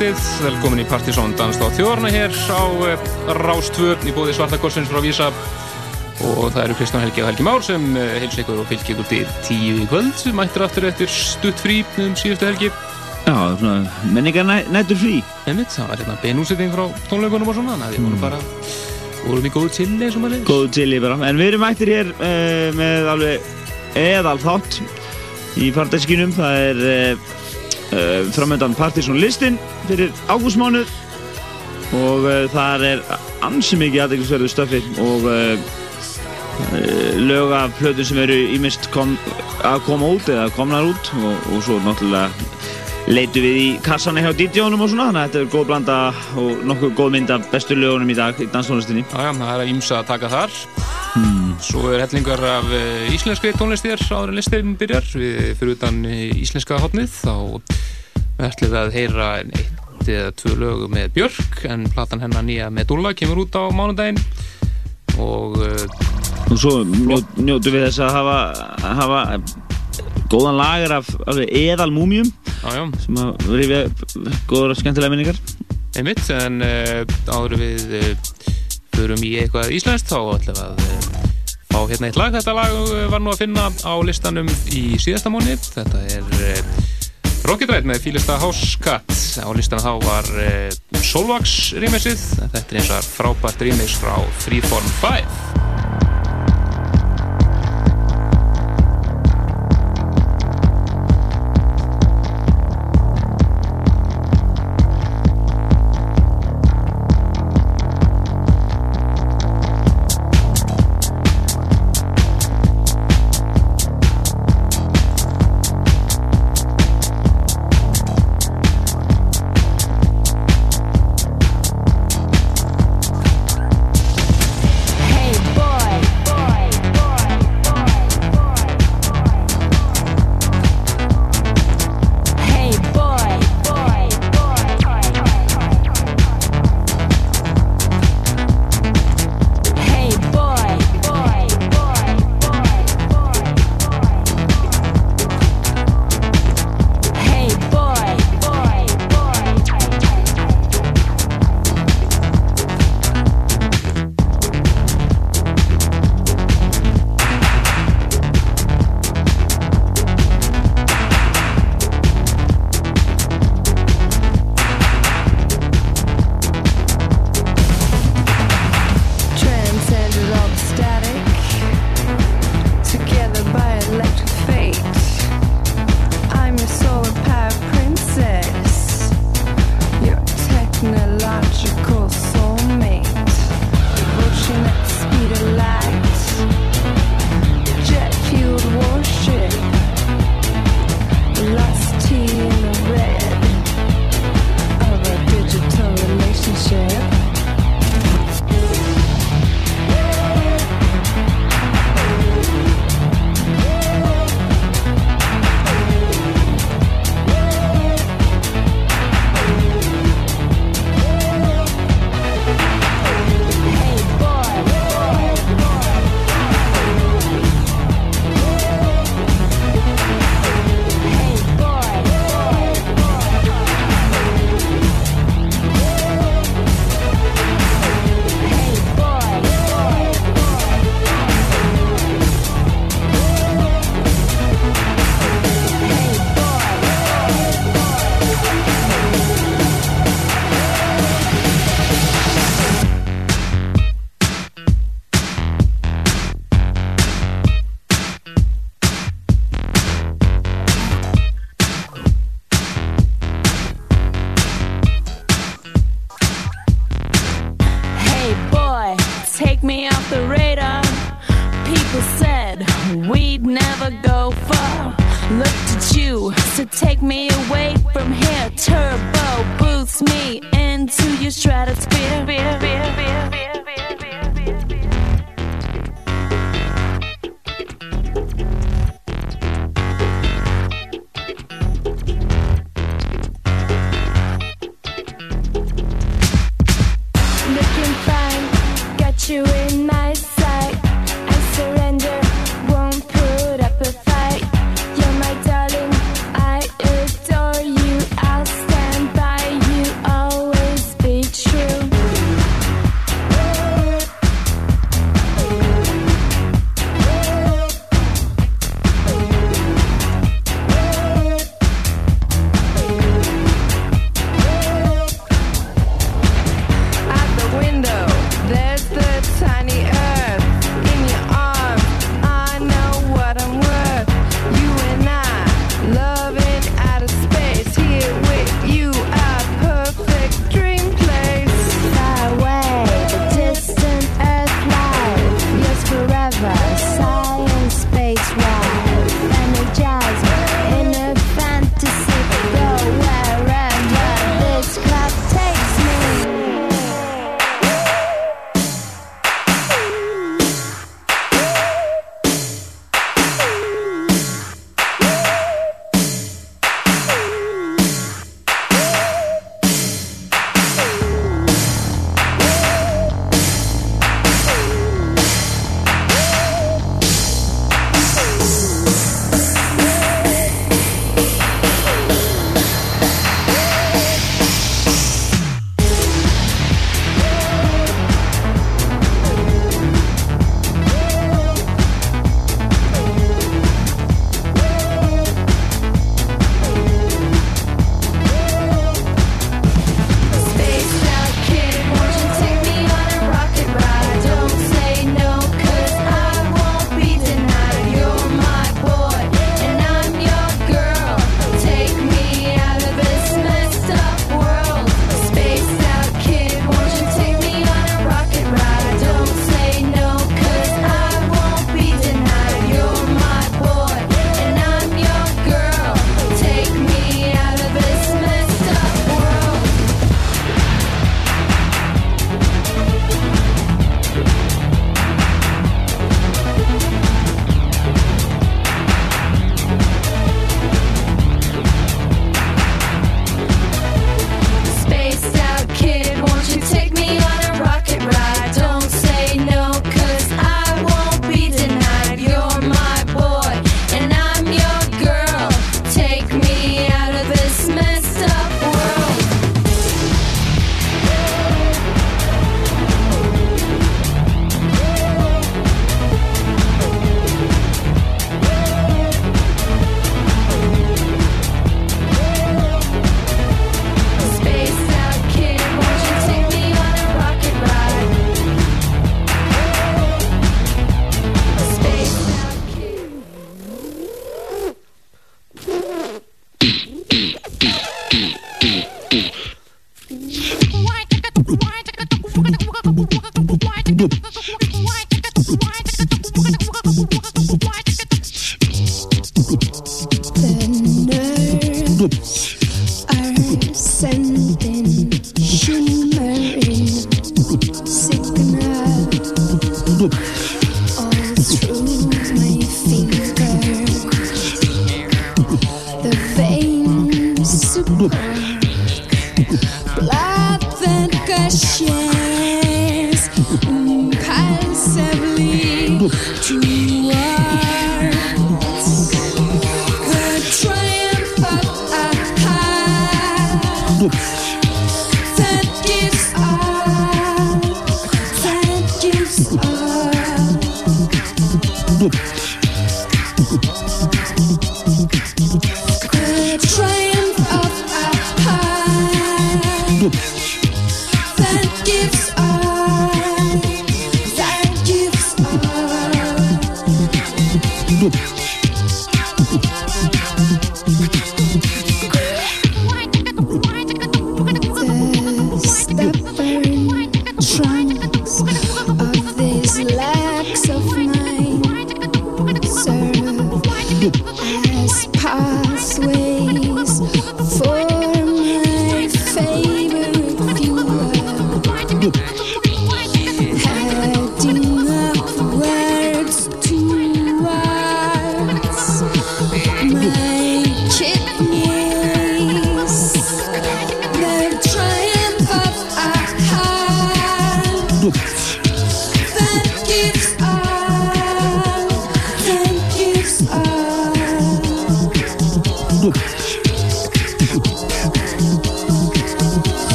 góðkvöldið, velkomin í Partisón Danstáð þjórna hér á eh, Rástvör í bóði Svartakorsins frá Vísa og það eru Kristján Helgi og Helgi Már sem eh, heilsa ykkur og fylgja ykkur til tíu í kvöld. Sem mættir aftur eftir stutt frí um síðustu helgi. Já, svona menningar næ, nættur frí. Einmitt, það var hérna beinúsetting frá tónleikunum og svona þannig að við vorum Mm. bara vorum í góðu chili eins og maður Góðu til í bara. En við erum mættir hér uh, með alveg eðal þátt í partæskinum Það er uh, framöndan Partiðsson listin fyrir ágústmánuð. Og uh, þar er ansi mikið aðeinsverðu stöfi og uh, lög af plötum sem eru ímist kom, að koma út eða komnar út og, og svo náttúrulega leitu við í kassanna hjá DJ-unum og svona þannig að þetta er góð blanda og nokkuð góð mynd af bestu lögunum í dag í danstónlistinni. Já, það er ímsa að taka þar. Svo er hellingar af íslenskri tónlistir áður en listin byrjar. Við fyrir utan íslenska hotnið þá ætlum við að heyra eitt eða tvö lög með Björk en platan hennar nýja með Dúlla kemur út á mánudaginn. Og og svo njó, njótu við þess að hafa, hafa góðan lager af, af eðal múmjum já, já, sem að upp góður og skemmtilega minningar. Einmitt en uh, áður við uh, förum í eitthvað íslenskt þá ætlum að uh, fá hérna eitt lag. Þetta lag var nú að finna á listanum í síðasta mánu þetta er Rocket Ride með Fílista House Cut á listanum þá var uh, Solvax remixið. Þetta er eins og frábært remix frá Freeform 5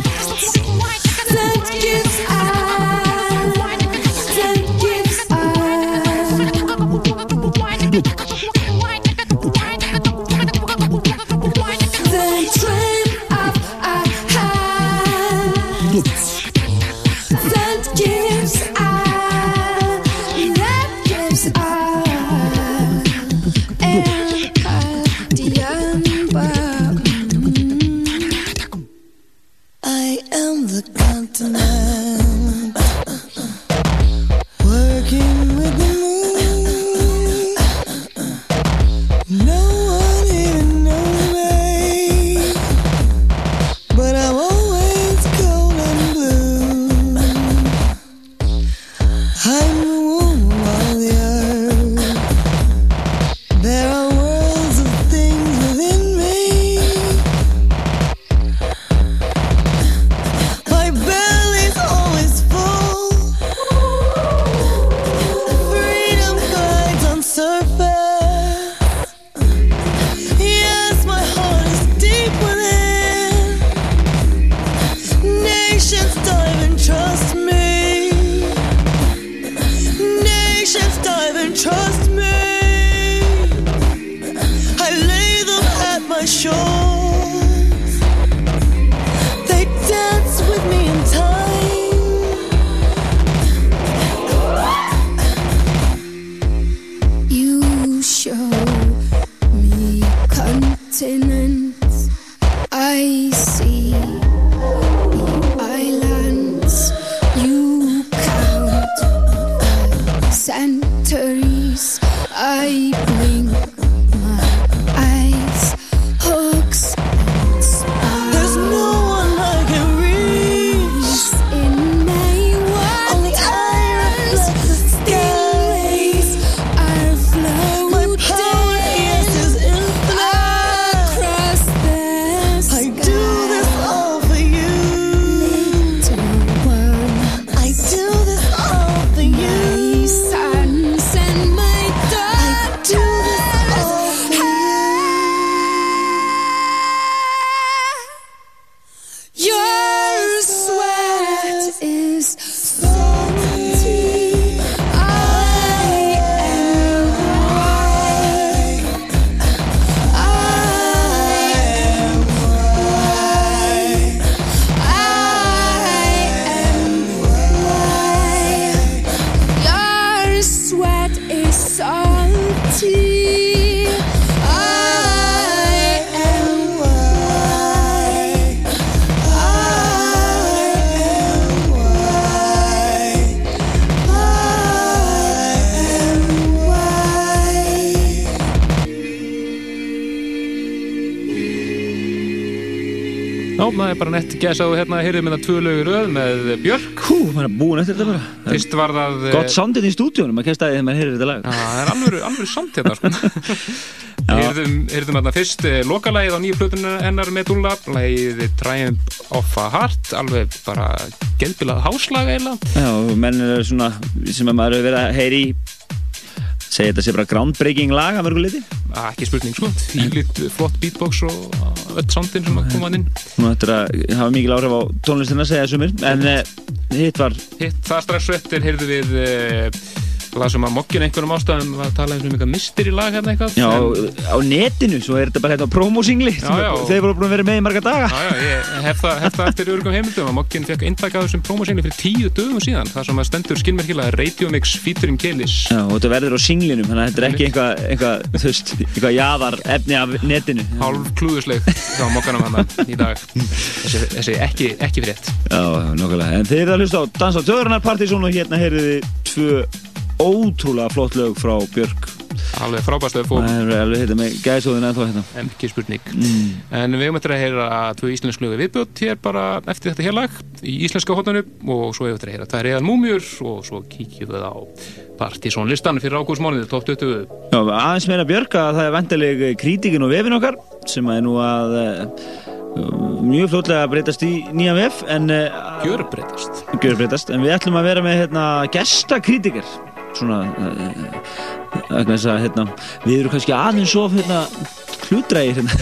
Group. Það bara nett gæs að þú hérna heyrðum með það tvö lögur öð með Björk Hú, maður er búin eftir þetta bara. Fyrst var það eh, Gott soundið í stúdíunum, maður kemst að því þegar maður heyrir þetta lag. Já, það er alveg, alveg samt hérna sko. Heyrðum, heyrðum hérna fyrst eh, lokalagið á nýju plötunum hennar með Dúlla Lagið Triumph of a Heart Alveg bara geðbilað háslag eiginlega Já, og menn er svona, sem að maður hefur verið að heyri í, segja þetta sé bara groundbreaking lag að mörgu liti. Ah, Ekki spurning sko, þýlit flott beatbox og öll soundin sem að koma inn. Nú ættir að hafa mikil áhrif á tónlistina, segja sumir, en uh, hitt var, Hitt það strax eftir heyrðum við uh, lasum að mokkin einhverjum ástæðum að tala um eitthvað mystery lag hérna eitthvað já, En- á netinu, svo er þetta bara hérna promosingli, þeir voru búin að vera með í marga daga. Já, já, ég hef það, hef það eftir örgum heimildum að Mokkin fekk eintak af þessum promosingli fyrir tíu dögum síðan þar sem að stendur skilmerkilega Radio Mix featuring Kelis Já, og þetta verður á singlinum, þannig að þetta er ekki eitthvað, eitthvað, þú veist, eitthvað jaðar efni af netinu. hálf klúðusleg hjá Mokkanum hann í dag þessi, þessi ekki, ekki frétt Já, nokkulega. En þeir ótrúlega flott lög frá Björk. alveg frábærslega fólk, Það er alveg hérna með gæsóðin ennþá hérna. ekki spurning Mm. en við höfum eftir að heyra tvö íslensk lögu viðbjótt hér bara eftir þetta hérlag í íslenska hóttanum og svo hefur eftir að heyra tvær reyðan múmjur og svo kíkjum við á Partizón listan fyrir top 20 Já, aðeins meira Björk að það er vendileg krítikin og vefin okkar sem er nú að uh, mjög fljótlega að breytast í nýja vef en uh, gjörbreytast gjörbreytast, en við ætlum að vera með hérna gestakrítikar svona uh, vegna þess að hérna, við erum kannski aðeins of hérna hlutrægir hérna.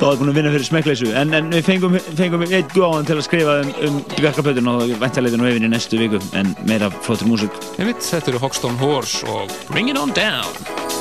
Þá er búin að vinna fyrir smekkleysu. En, en við fengum, fengum eitt góðan til að skrifa um, um Björkapötun og væntaleitin og vefin í næstu viku en meira flottir músík. Þetta eru Hoxton Horse og Bring It On Down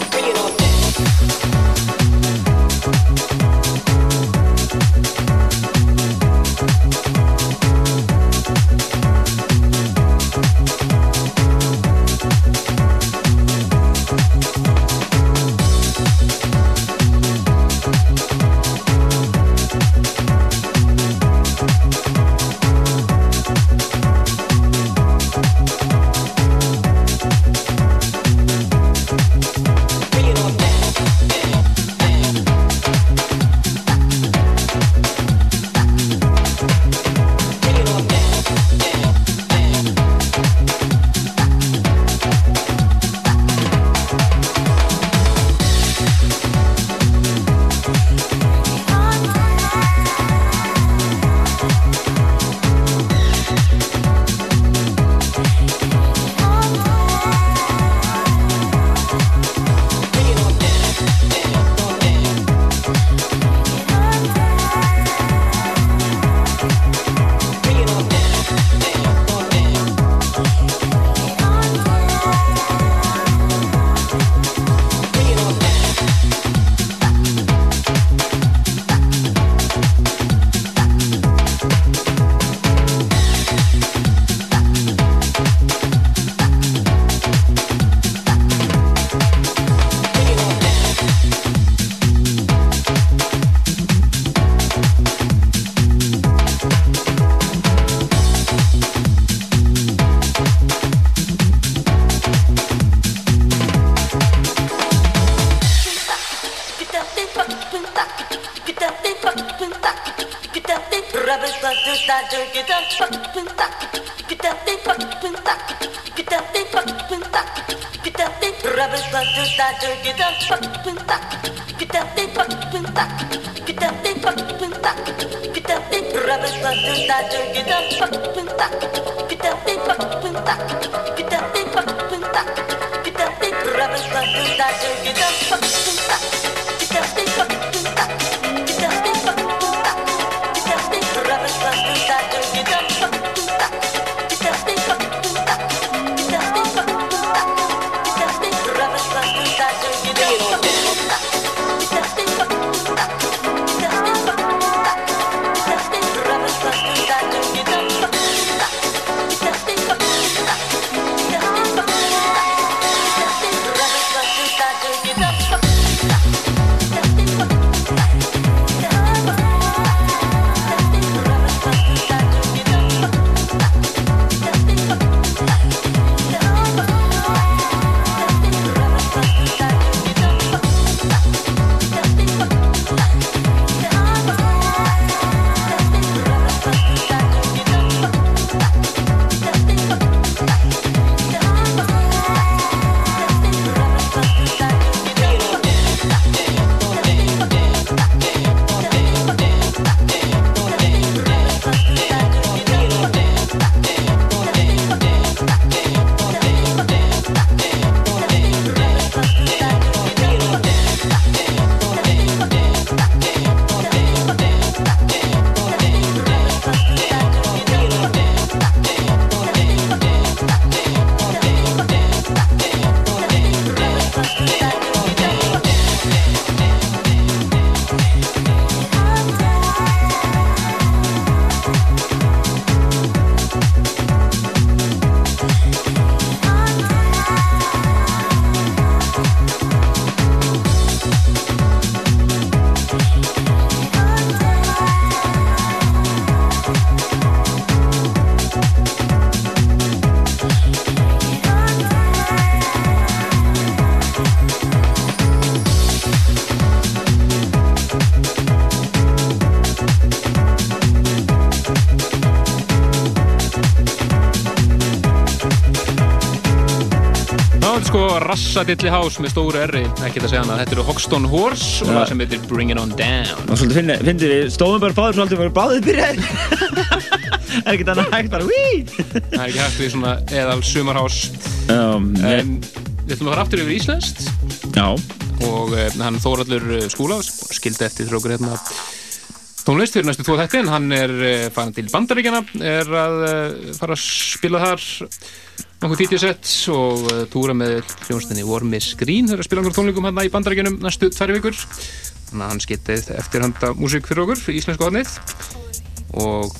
brassadilli hás með stóru erri, ekki það segja hana þetta eru Hoxton Horse og það sem heitir Bring It On Down. Og svolítið finnir, við stóðum bara báður svolítið og báðið byrjaði. er ekkert annað hægt bara, það er ekki hægt við svona eðal sumarhás Um, en við ætlum að fara aftur yfir Íslandst já, og uh, hann Þóraldur uh, Skúla skildi eftir okkur hérna. Tónlist fyrir næstu tvo þætti en hann er uh, farin til Bandaríkjana er að fara að spila þar nokkuð DJ-sett og uh, túra með hljónstinni War Miss Green. Þeir að spila einhver tónlingum hérna í Bandaríkjanum næstu tvær vikur. Þannig að hann skildi eftir handa músík fyrir okkur, fyrir íslensku hodnið og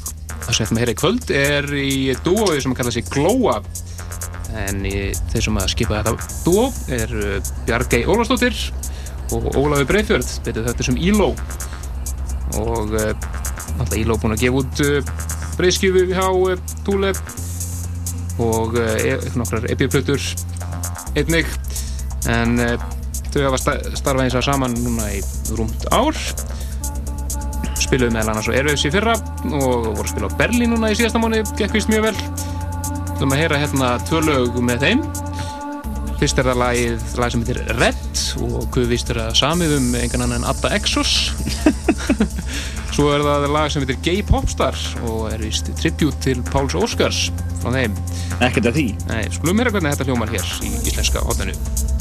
það sem ætlum að heyra í kvöld er í dúói sem að kalla sig Glóa en í, þeir sem að skipa þetta dúó er uh, Bjargei Ólafsdóttir og Ólafur Breifjörð betur þetta sem Íló. Og uh, alltaf Íló búin að gefa út breyskjöfu hjá uh, Túle og uh, e nokkrar epiplutur einnig. En uh, þau hafa sta starfað eins og saman núna í rúmt ár. Spiluðu meðal annars á Airwaves í fyrra og voru að spila á Berlín núna í síðasta mánu gekk vist mjög vel. Þú ætlum að heyra hérna tvö lög með þeim. Fyrst er það lagið, lag sem heitir Red og hvað vist er það samið um engan annan en Adda Exos. Svo er það lag sem heitir Gay Popstar og er vist tribute til Páls Óskars frá þeim ekkert af því. Nei, skulum heyra hvernig þetta hljómar hér í íslenska hóttinu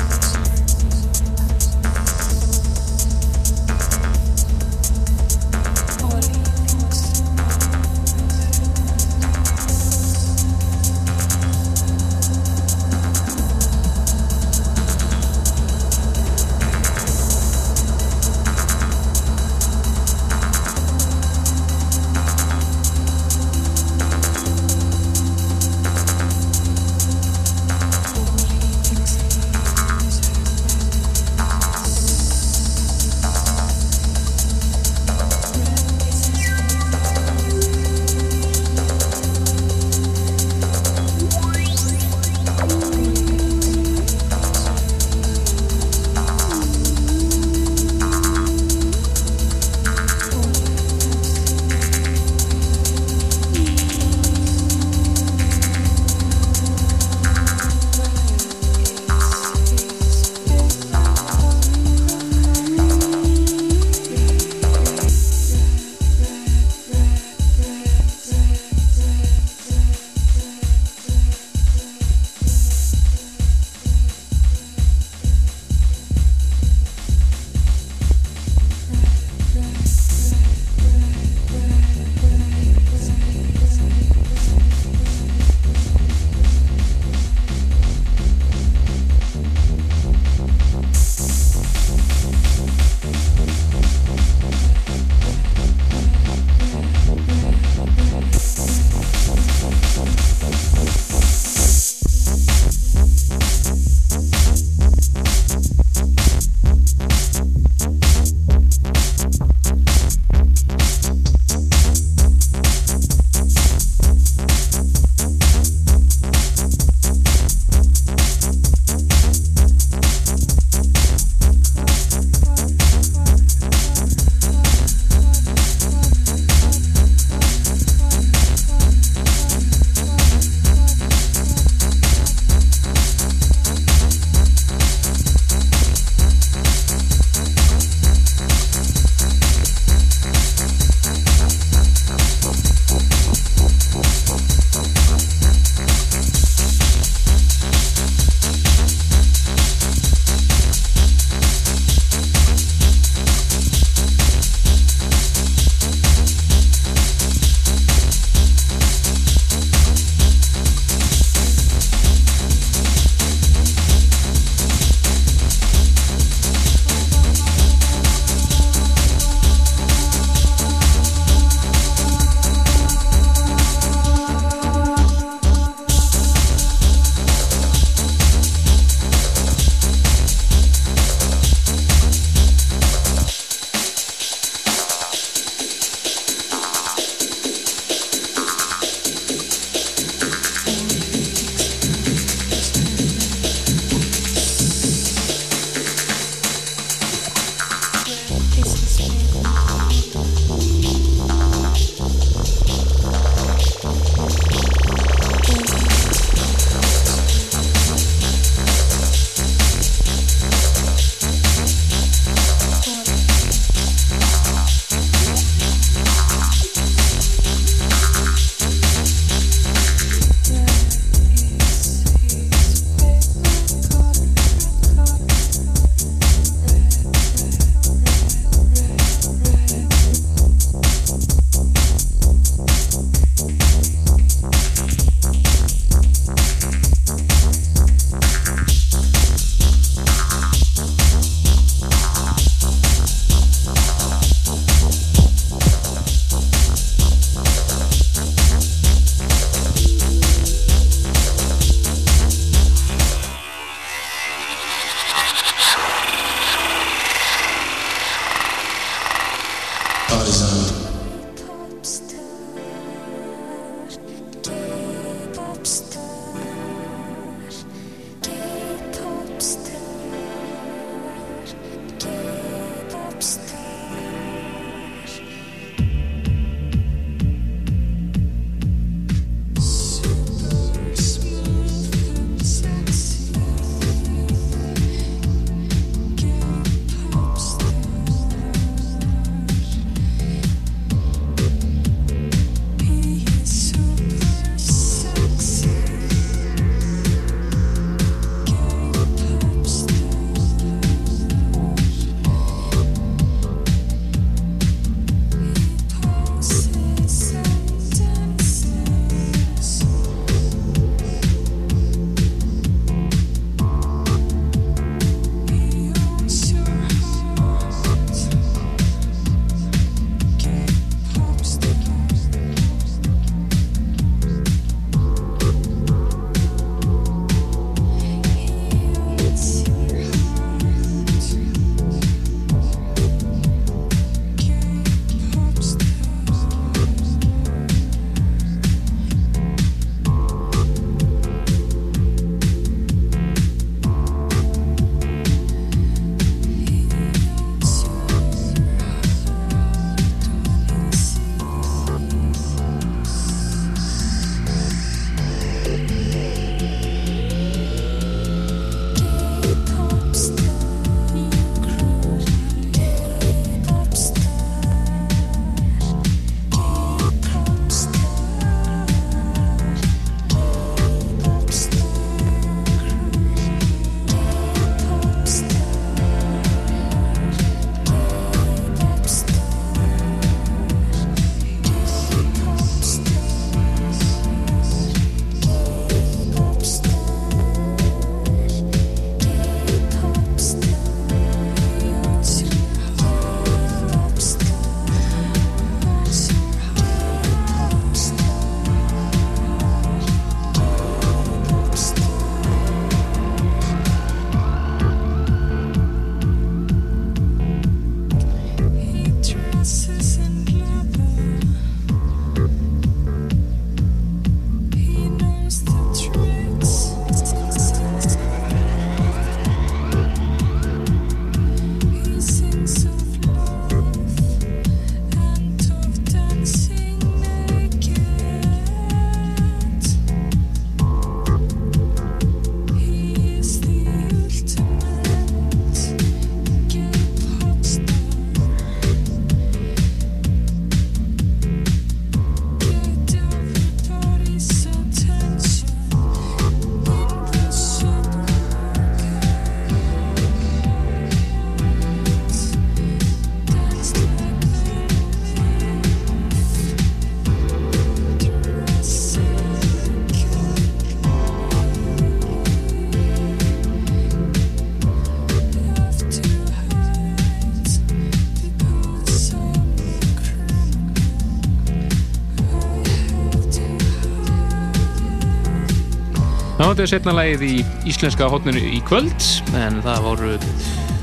Þetta er setna lagið í íslenska hotninu í kvöld en það voru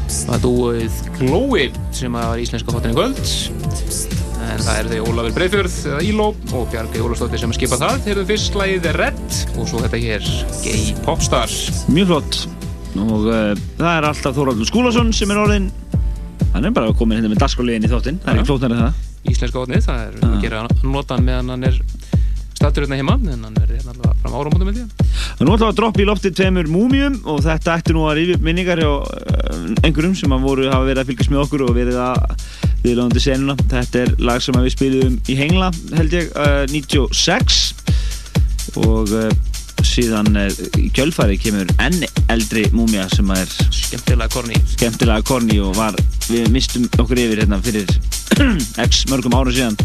það dúið Glói sem var íslenska hotninu í kvöld. En það er þau Ólafur Breifjörð eða Íló og Bjarki Ólafsdóttir sem skipa það. Þeir eru fyrst lagið Red og svo þetta hér Gay Popstars. Mjög flott. Og uh, það er alltaf Þóraldur Skúlason sem er orðin hann er bara komin hérna með dasgóliðin í þáttinn. Það er ekki flótnar en það. Íslenska hotnið, það er að gera notan meðan hann er statur hérna heima en hann er hérna allavega fram áramótum með því Nú við að droppa í loftið tveimur múmium og þetta ætti nú að rífi upp minningar hjá uh, einhverjum sem voru hafa verið að fylgjast með okkur og verið að viðlóðandi senuna. Þetta er lag sem við spiliðum í Hengla held ég, uh, 96 og uh, síðan í kjölfari kemur enn eldri múmia sem er skemmtilega korni skemmtilega korni og var, við mistum okkur yfir hérna fyrir x mörgum ára síðan.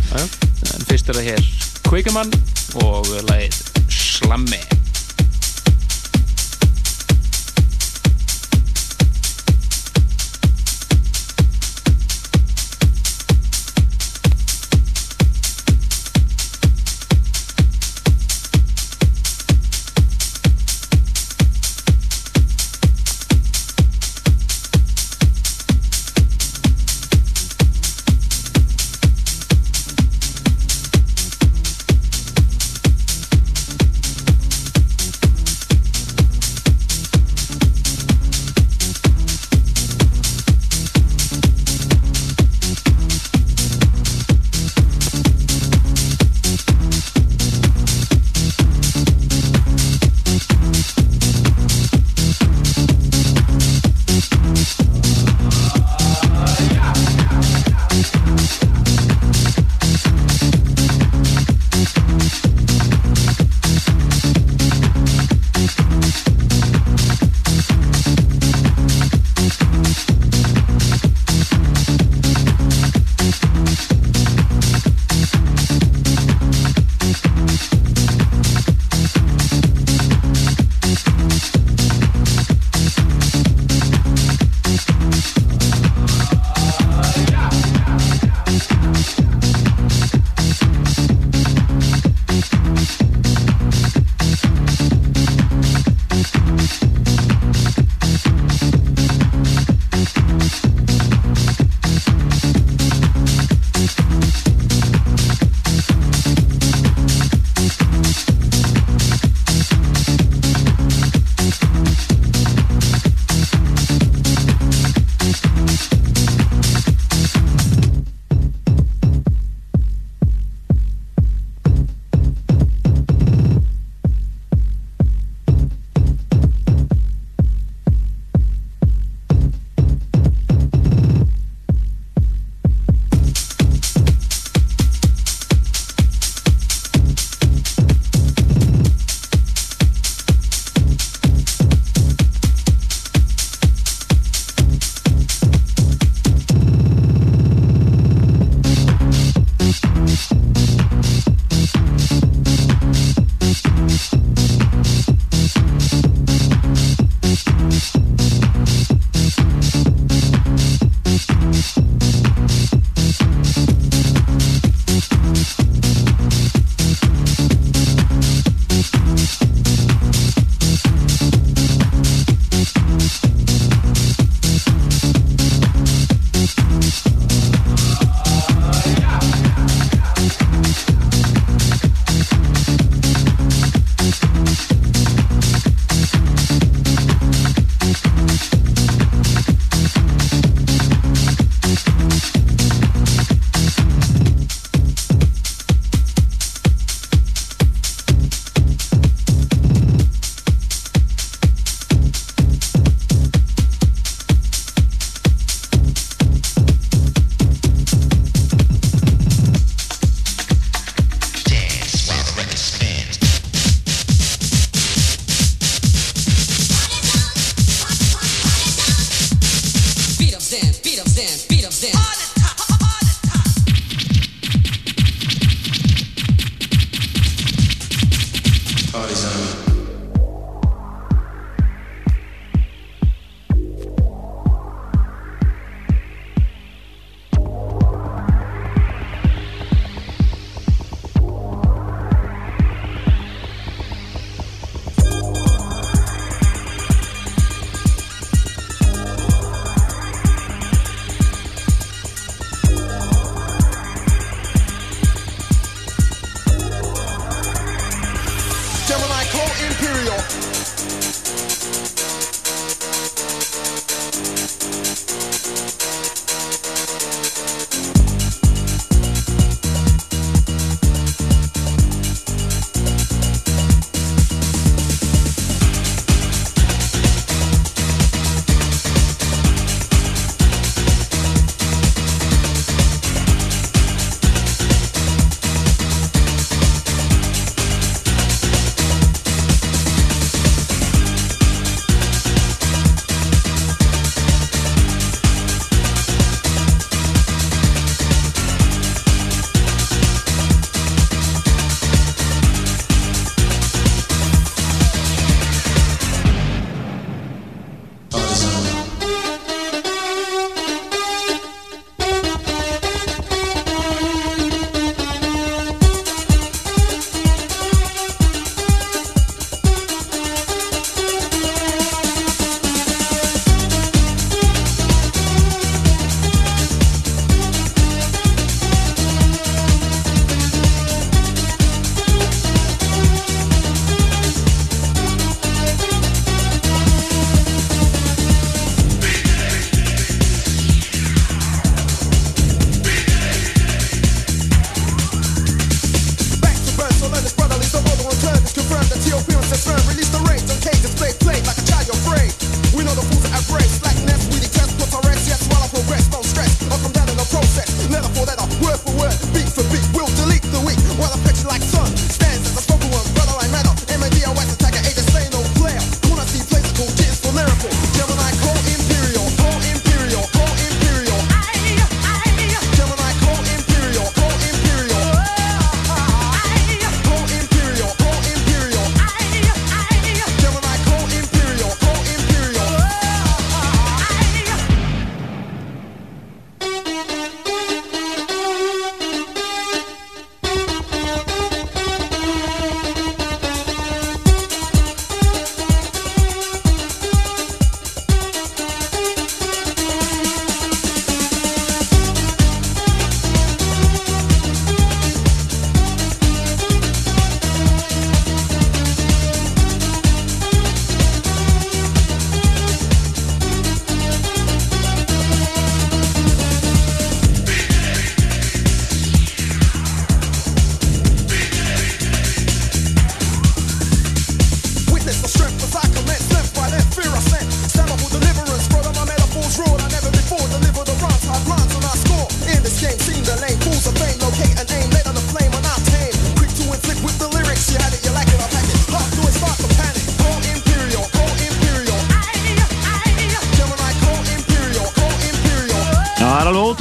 Fyrst er það hér Quakerman og lagið Slammi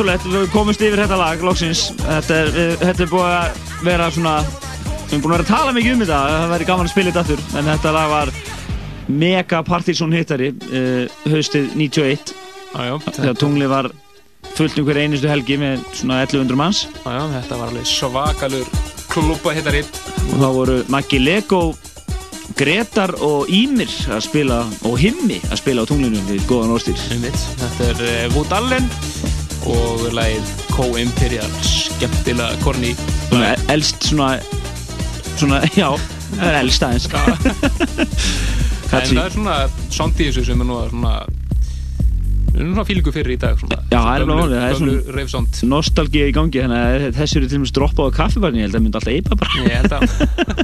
ótrúlegt, við komumst yfir þetta lag, loksins. Þetta er, við, þetta er búið að vera svona, við erum búin að vera að tala mikið um þetta, það væri gaman að spila þetta aftur, en þetta lag var mega Partizón hittari uh, haustið 91, Já, já, þegar tunglið var fullt um hver einustu helgi með svona 1100 manns. Já, já, þetta var alveg svakalur klúpa hittari og þá voru Maggi Lego, Gretar og Ímir að spila, og Himmi að spila á tunglinu við góðan orðstýr. Þetta er Wood Allen og lagið Co-Imperial skemmtilega korni Svona elst svona, svona, já, það er elst aðeins. En það er svona þessu sem er nú að svona við erum svona fílingu fyrir í dag svona, Já, það er málið, það er svona- reyfsond Nostalgía í gangi, þannig að þessu eru til og með droppað á kaffibarni, ég held að það myndi alltaf eipa bara Ég held að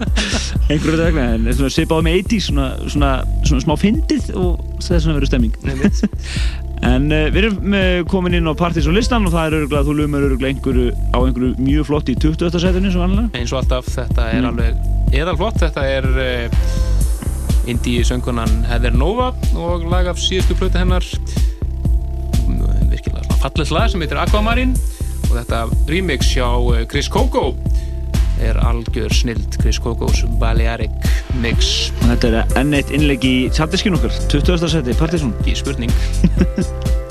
einhverju vegna, en svona svipaði með 80 svona, svona, svona smá fyndið og það er svona verið stemming. Einmitt. En uh, við erum uh, komin inn á Partís og listan og það er öruglega, þú lumur öruglega einhverju á einhverju mjög flott í 20. setinu sem vanlega. eins og alltaf, þetta er Mm. alveg eðalflott, þetta er uh, indie söngunan Heather Nova og lag af síðustu plötu hennar virkilega svona fallið lag sem heitir Aquamarine og þetta remix hjá eh, Chris Coco er algjör snild Chris Cocos Balearic mix þetta er enn eitt innlegg í tjaldiskin okkar, 20. seti, Partísson. ekki spurning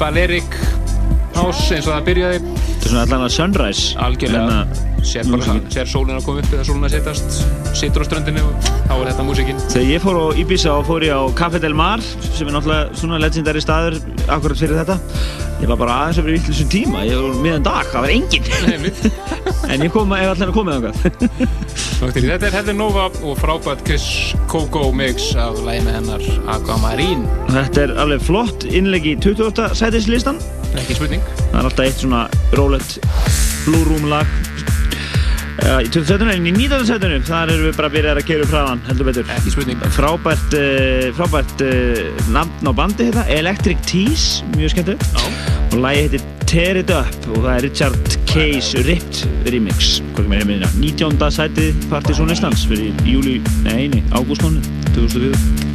Balearic House eins og það byrjaði. Þetta er svona allan að sunrise. Algjörlega. Sér, bara, sér sólinn að koma upp eða sólinn að setjast situr á ströndinu og þá er þetta músikinn Þegar ég fór á Ibiza og fór ég á Café Del Mar sem er náttúrulega svona legendary staður akkurat fyrir þetta ég var bara aðeins að vera í vittlusum tíma ég var miðan dag, það var enginn. En ég kom, ef allir að koma þangað Þetta er Heather Nova og frábært Chris Coco mix af lægi með hennar Aquamarine Þetta er alveg flott innlegg í 28. sætislistan ekki spurning það er alltaf eitt svona rólegt Blue Room lag uh, í 27. en í 19. sætunum þar erum við bara að byrja að keira upp hraðan heldur betur ekki spurning frábært, uh, frábært uh, nafn á bandi þetta, Electric Tease mjög skemmtilegt Já. og lagi heitir Tear It Up og það er Richard Case Ripped remix er með hérna, 19. sæti Partiðsson Íslands fyrir júli, nei, ágústmánu 2004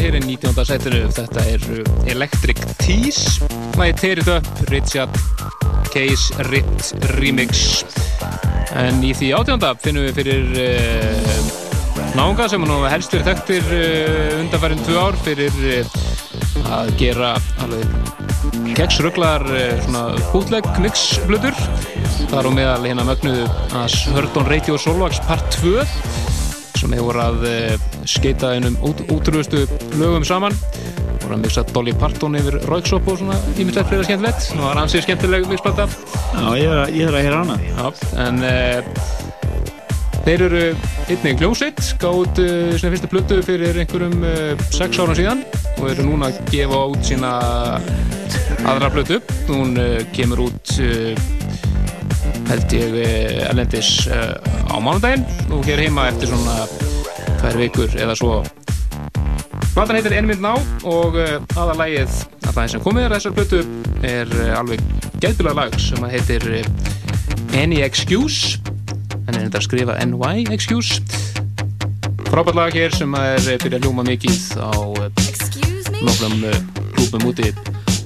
hér í 19. setinu þetta er Electric Tease lagi Tear It Up, Richard Case Rit Remix. En í því átjönda finnum við fyrir uh, náunga sem nú helst verið þekktir uh, undanfærin tvö ár fyrir uh, að gera keksruglar svona bootleg mixblutur þar á meðal hérna mögnuðu að Hördón Radio Solvax part 2 sem hefur að skeita einum útrúðustu lögum saman. Voru að mixa Dolly Parton yfir Rauksop og svona ímyndilegt fyrir að skemmtilegt það var ansið skemmtileg mixplata Já, ég er að, ég er að heyra hana. Já, en uh, þeir eru einnig gljósitt gátt uh, sína fyrstu plötu fyrir einhverjum uh, sex árum síðan og eru núna að gefa út sína aðra plötu. Hún kemur út held ég elendis á mánudaginn. Og hér heima eftir svona tvær vikur eða svo. Platan heitir Ennmynd ná og aðalægið af það sem komið er þessar blötu er alveg gæðbila lag sem heitir Any Excuse. En er þetta að skrifa NY Excuse. Frábært lag hér sem er fyrir að ljóma mikið á nokkrum klúpum úti.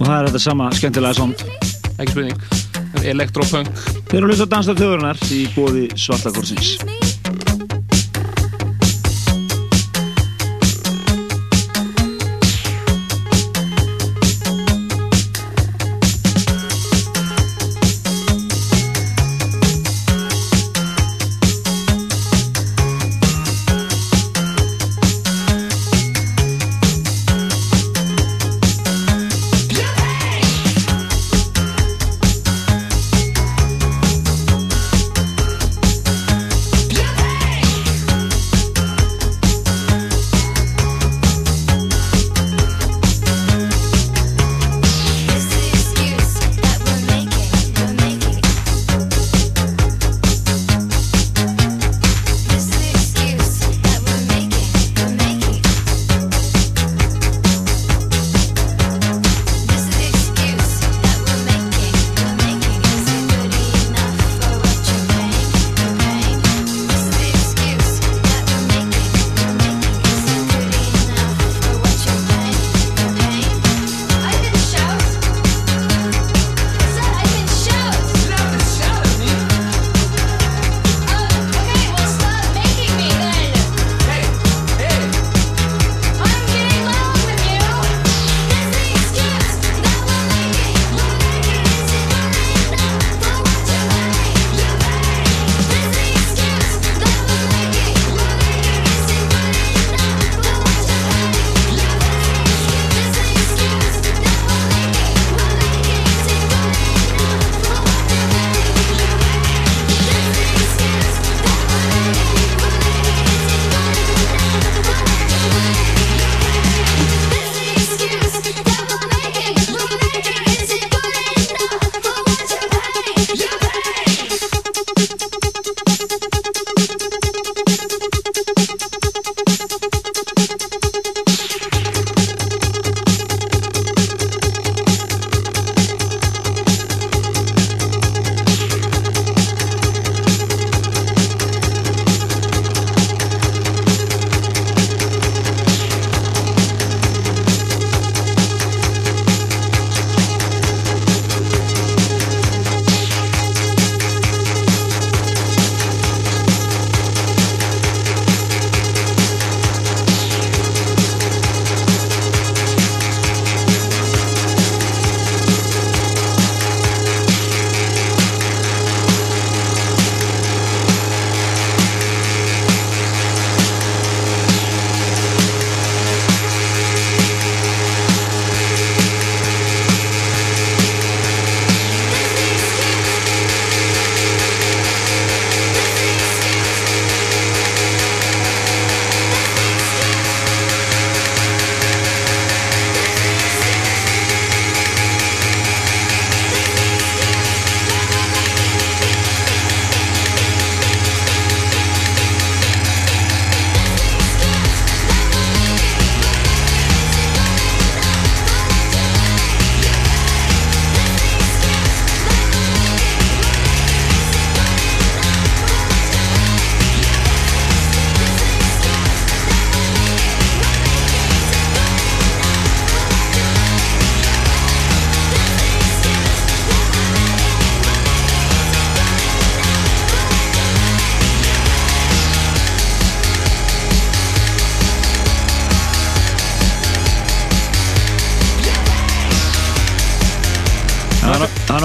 Og það er þetta sama skemmtilega sound ekki spurning elektropunk Þeir eru að hlusta dansað þjóðurnar í bóði Svartakorsins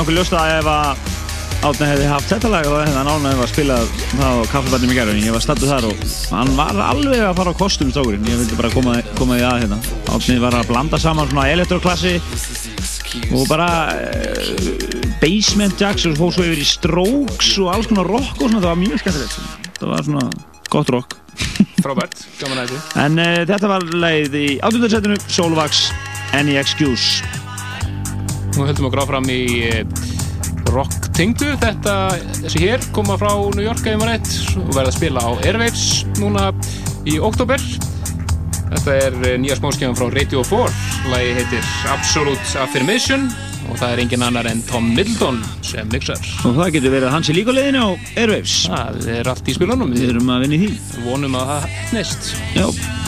nokkuð ljóst að ef að Átni hefði haft þetta lag og hefði hann ánægðið að spila það á kaffebætnum í gerðin. Ég var stattu þar og hann var alveg að fara á kostum stókurinn. Ég vildi bara koma, koma því að hérna. Átni var að blanda saman svona elektroklassi og bara uh, basement jacks og fóð svo yfir í strokes og alls konar rock og svona. Það var mjög skemmtilegt. Það var svona gott rock. Frábært, gaman að þetta. En uh, þetta var leið í áttundarsettinu Solvax Any Excuse. Nú höldum við að gráð fram í rock tengdu þetta, þessi hér koma frá New York eða maður eitt og verða að spila á Airwaves núna í oktober þetta er eh, nýja smóskjafan frá Radio 4 lagi heitir Absolute Affirmation og það er engin annar en Tom Middleton sem mixar. Og það getur verið hans í líkuleginni á Airwaves. Það er allt í spilunum. Við erum að vinna í því. Vonum að það hefnist já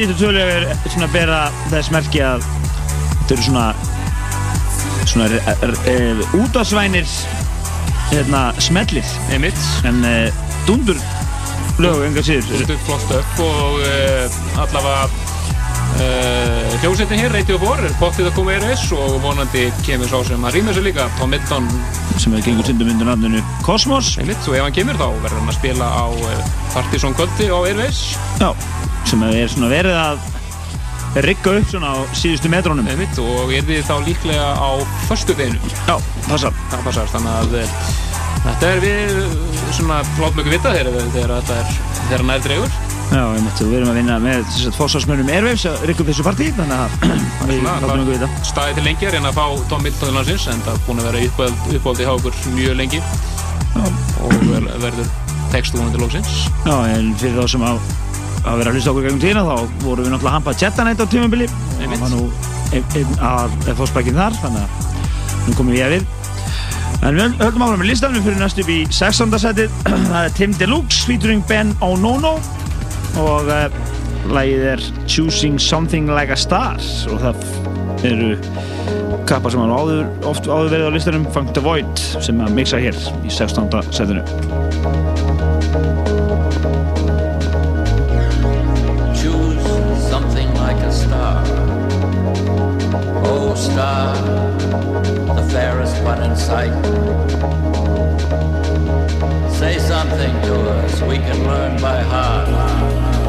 síðustu tölu er svona bera þess merki að þetta eru svona svona útásvænir hérna smellir. Einmitt. En uh, dundur lög enga síður. Dundur flott upp og uh, allavega uh, hljómsveitin hér, Radio 4 er pottið að koma í RS og vonandi kemur sá sem að rýma þessu líka Tom Middleton sem hefur gengur sindum undir nafninu Cosmos. Einmitt og ef hann kemur þá verður hann að spila á Partizón kvöldi á RS Já, sem er svona verið að rigga upp svona á síðustu metrónum einmitt og er við þá líklega á förstu deginu Já, passar Það passar, þannig að þetta er við svona flótmöku vita þegar þetta er þegar nær dregur. Já, einmitt, við erum að vinna með fórsvarsmörnum Airwaves að rigga upp þessu partí þannig að við látum ykkur vita Staðið til lengi að reyna að fá Tom Milton landsins en það er búin að vera uppáldið hjá okkur mjög lengi. Já. og verður textúnum til lóksins Já, en fyrir þá sem að að vera að hlusta okkur gegnum tína þá vorum við náttúrulega að hampa Jettanætt á tímabili og það var nú einn að fórsbækinn þar þannig að nú komum við ég við en við höldum áfram með listan við fyrir næstu upp í 16. setið það er Tim Deluxe featuring Ben Onono og uh, lagið er Choosing Something Like a Star og það eru kappar sem hann áður, oft áður verið á listanum Funk the Void sem að mixa hér í 16. setinu the fairest one in sight. Say something to us, we can learn by heart.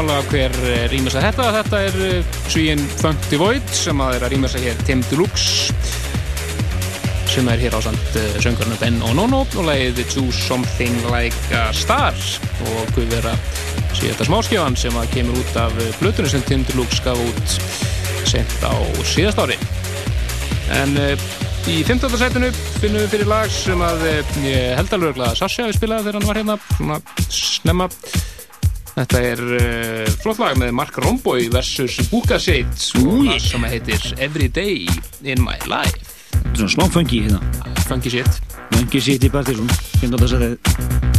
Mitlumála hver rýmur sig þetta. Þetta er eh, svíinn Funky Void sem að er að rýma sig hér Tim Deluxe sem er hér á samt söngarnu Ben Onono og leiði To Something Like a Star og guð vera síðan smáskjáðan sem að kemur út af blötunum sem Tim Deluxe gaf út sent á síðast ári en í 15. setinu finnum við fyrir lag sem að ég held alveg að Sasha við spilaði þegar hann var hérna svona snemma þetta er uh, flott lag með Mark Romboy versus Buka Shade sem heitir Every Day in My Life svona smá funky hérna. Funky shit. Funky shit í Partiðsson. Finnst þetta að segja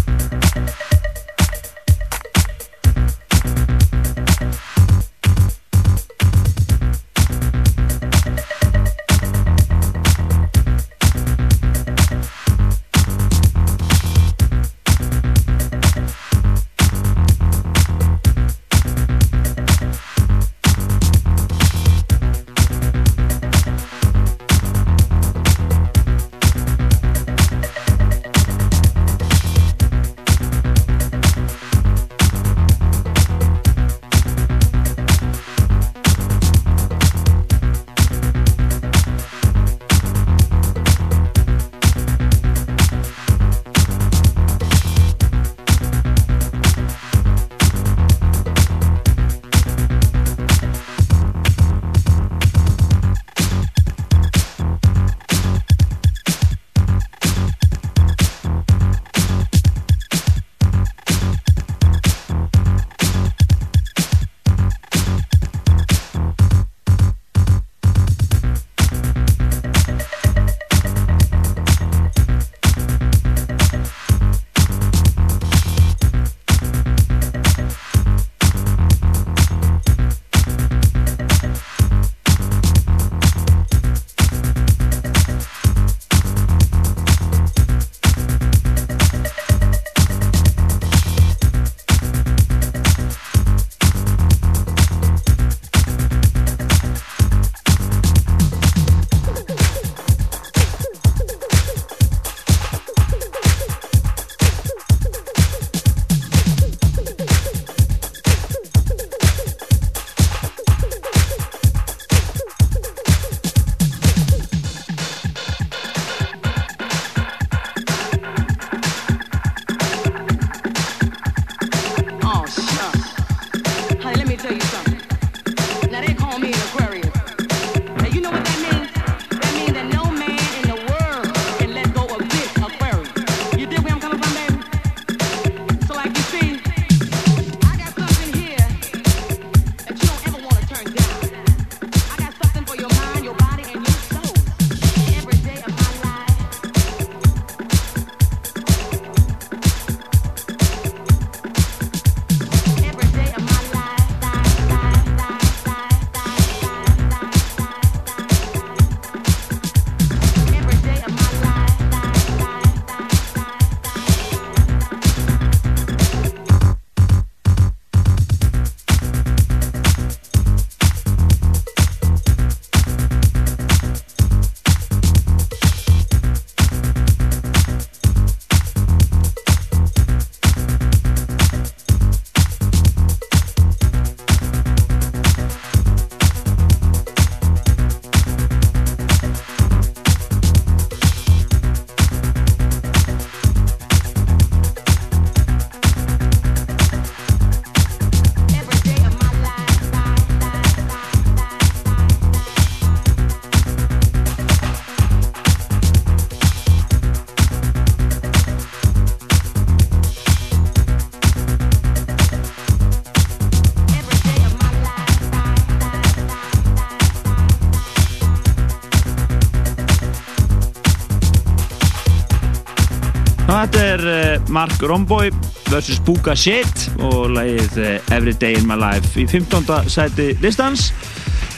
er uh, Mark Romboy vs. Buka Shit og lagið uh, Every Day in My Life í 15. seti listans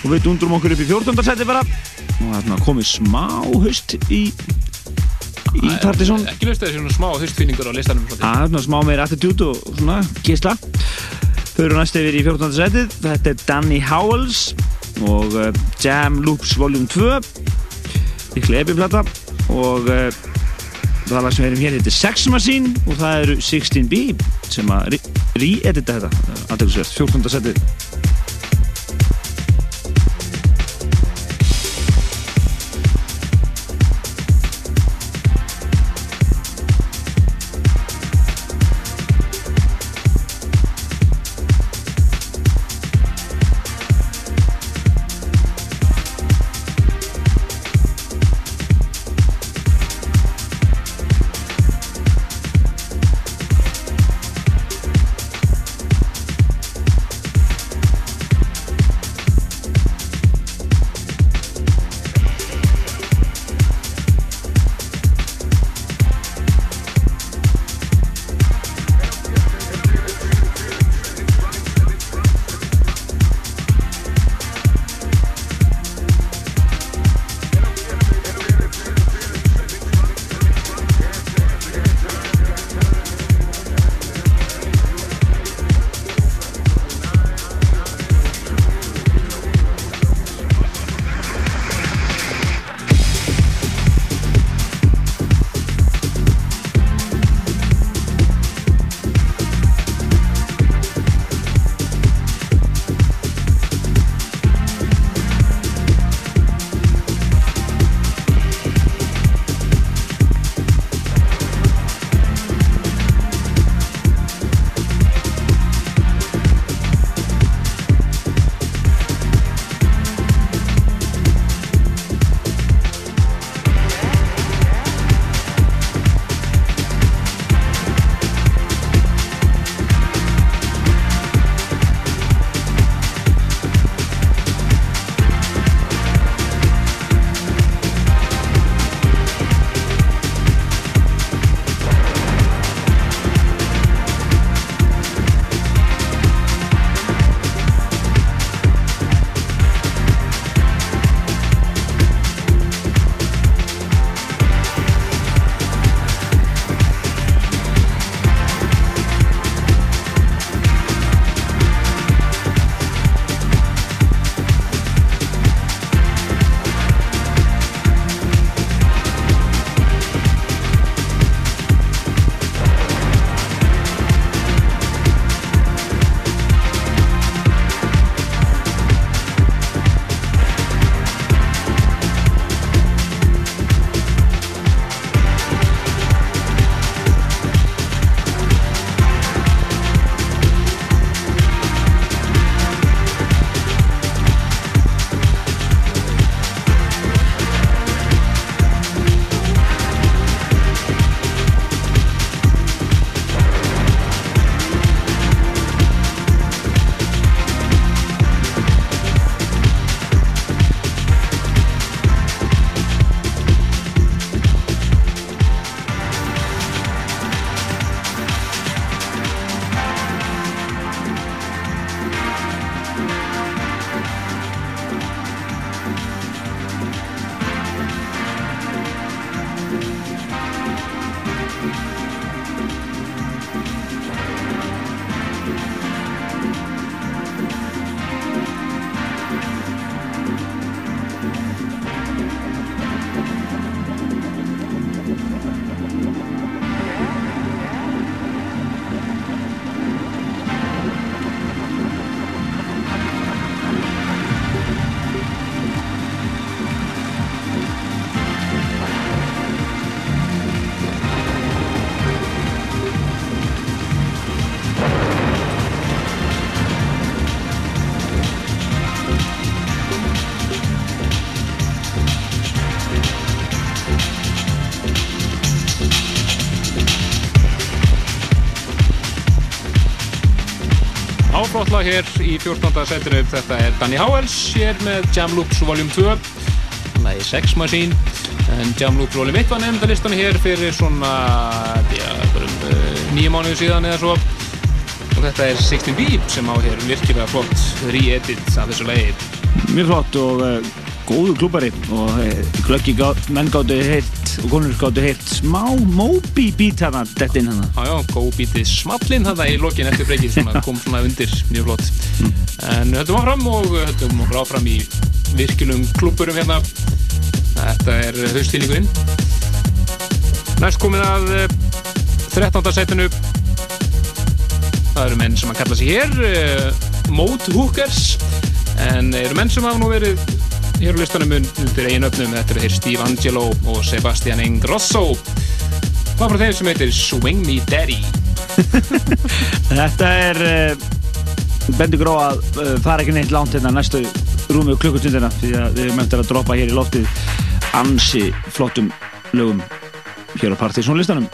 og við dundrum okkur upp í 14. seti bara og það er komið smá höst í í Partiðsson Ekki löst þessi svona smá höstfinningur á listanum Það er smá meir attitút og svona gísla Þau eru næst yfir í 14. setið Þetta er Danny Howells og uh, Jam Loops Volume 2 í klebiplata og það lag sem við erum hér heitir Sex Machine og það eru 16B sem að re-edita þetta aðtökusverð, 14. setið í 14. setinu þetta er Danny Howells hér með Jam Loops Vol. 2 lagi Sex Machine en Jam Loops Vol. 1 var nefnda listan hér fyrir svona um, uh, nýja mánuðu síðan eða svo og þetta er 16 Beep sem á hér virkilega flott re-edit af þessu lagi Mjög flott og uh, góðu klúpari og uh, glöggi menn gáttu heilt og konur gáttu heilt smá Moby beat hana dett inn hana Jájá, góð bítið smallinn hana í lokin eftir breykið kom svona undir mjög flott. En höldum áfram og höldum áfram í virkilum klúpurum hérna. Þetta er haustýningurinn næst komið að 13. setinu. Það eru menn sem að kalla sig hér uh, Mode Hookers. En eru menn sem hafa nú verið hér á listanum undir einu öfnum. Þetta eru þeir Steve Angelo og Sebastian Ingrosso. Það frá þeim sem heitir Swing Me Daddy? Þetta er bendur gró að uh, fara ekki neitt langt hérna næstu rúmi og klukkutundina því að við erum eftir að droppa hér í loftið. Ansi flottum lögum hér á partysónlistanum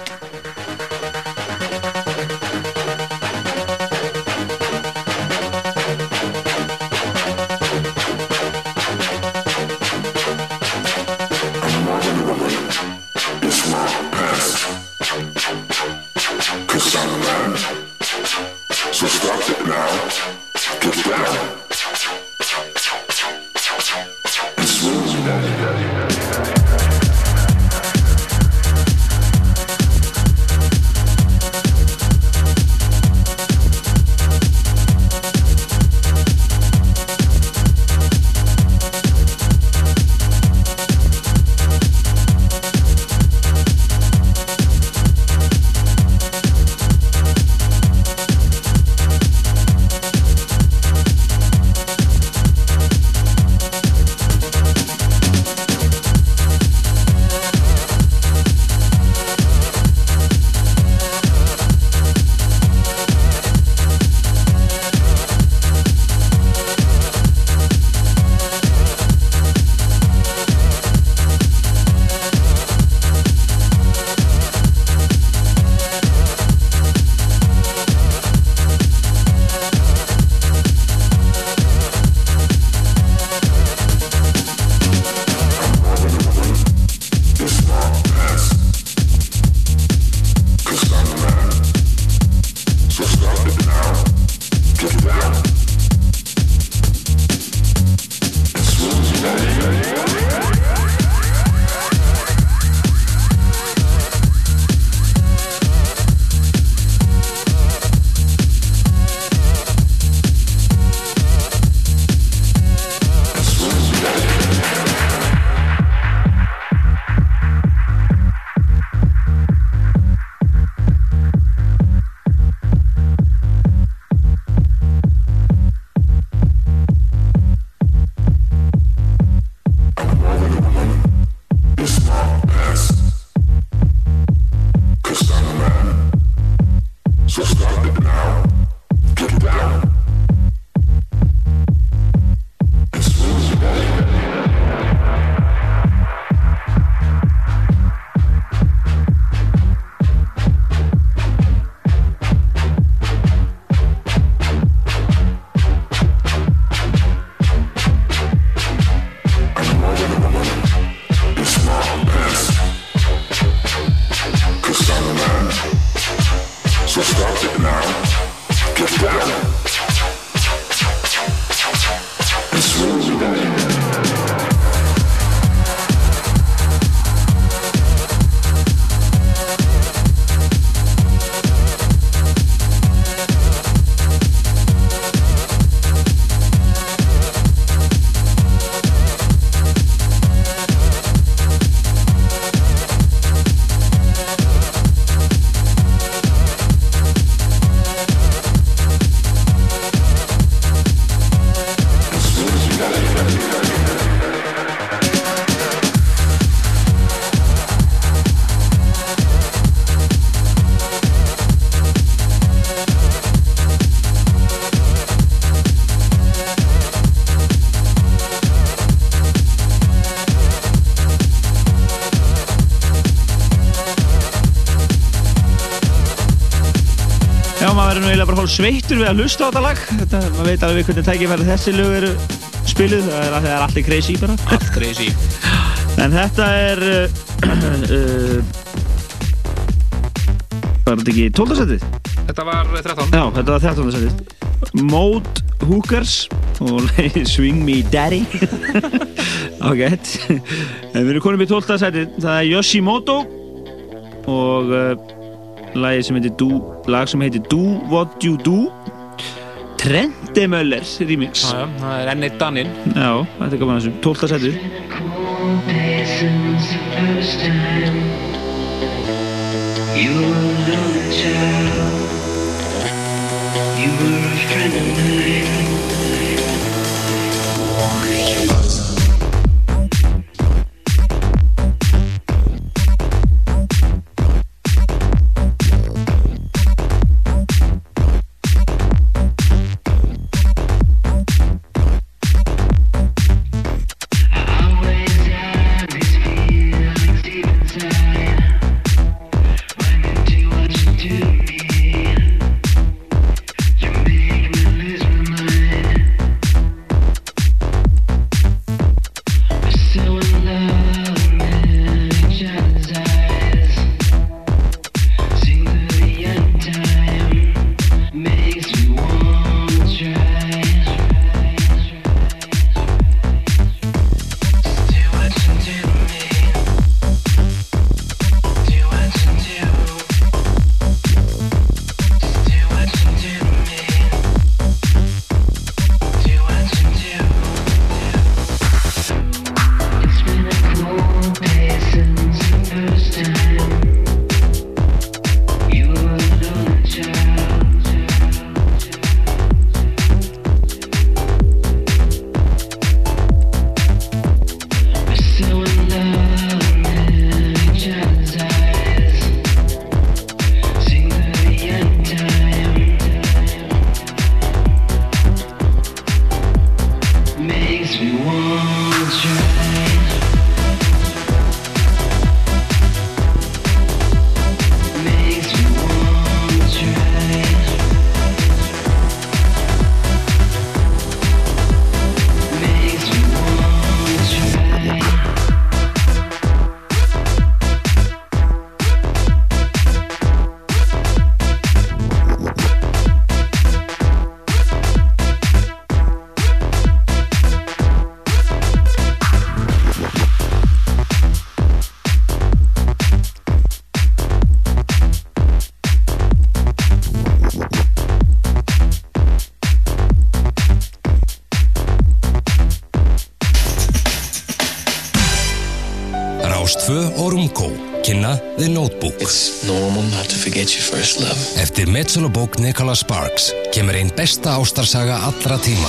sveittur við að hlusta á þetta lag þetta, maður veit alveg hvernig tækifæri þessi lög eru spiluð, það er, það er allir crazy bara allt crazy en þetta er uh, uh, var þetta ekki 12. setið? þetta var 13 já, þetta var 13. setið Mode Hookers og Swing Me Daddy en við erum konum í 12. setið það er Yoshimoto og lagi sem heitir Do, lag sem heitir Do What You Do? Trendemöller remix. Já, já, það er enni Danin já, þetta er gaman þessu, 12. setu You know the child Eftir Metzelobók Nicola Sparks kemur einn besta ástarsaga allra tíma.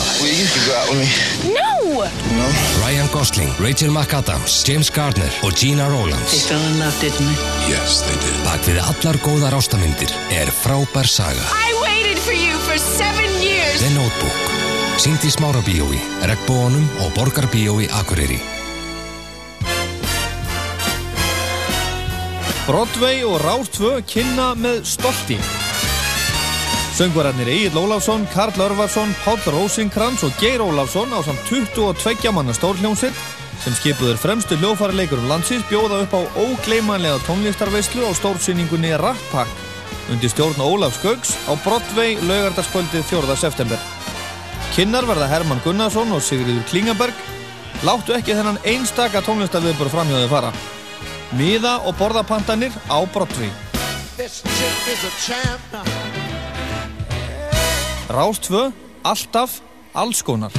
No! No. Ryan Gosling, Rachel McAdams, James Gardner og Gina Rowlands. They fell in love, didn't they? Yes, they did. Bak við allar góðar ástamindir er frábær saga. I waited for you for seven years! The Notebook. Sýnt í Smárabíói, Regbónum og Borgarbíói Akureyri. Broadway og Rástfö kynna með stolti. Söngvararnir Egil Ólafsson, Karl Örvarsson, Páll Rósinkrans og Geir Ólafsson á samt 22 manna stórhljómsitt sem skipuður fremstu hljófarleikurum landsins bjóða upp á ógleimanlega tónlistarveislu á stórsýningunni Rat Pack undir stjórn Ólafs Gaugs á Broadway laugardarskvöldið 4. september. Kynnar verða Herman Gunnarsson og Sigriður Klingaberg. Láttu ekki þennan einstaka tónlistarviðbúr framhjóðið fara. Miða og borðapantanir á Broadway. Rástfö, alltaf, allskonar.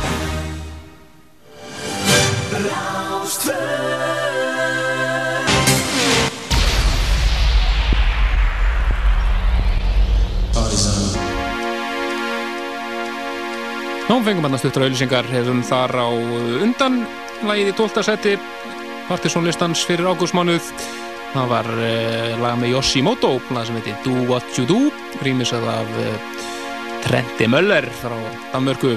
Ná, fengum hann að stuttra auðlýsingar hefum þar á undan lagið í 12. seti partysónlistans fyrir ágústmánuð það var uh, lag með Yoshimoto sem heiti Do What You Do rýmisað af uh, Trenti Möller frá Danmörku.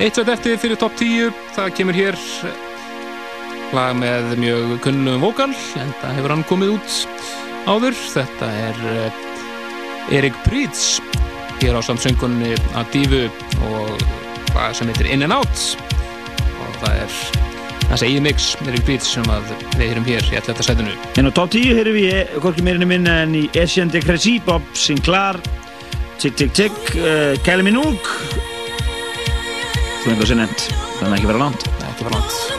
Eitt veit eftir fyrir top 10 það kemur hér lag með mjög kunnum vokal en það hefur hann komið út áður. Þetta er uh, Erik Prydz hér á samsöngunni að Dífu og lag sem heitir In and Out. Og það er það segið mix Erik Prydz sem við heyrum hér í alltaf sætunu En á top 10 heyrum við hvorki meirinu minna en í Etienne de Crécy, Bob Sinclair Tick Tick Tick, uh, Kylie Minogue. Svo einhver sem nefnt, þannig að ekki vera langt. Er ekki vera langt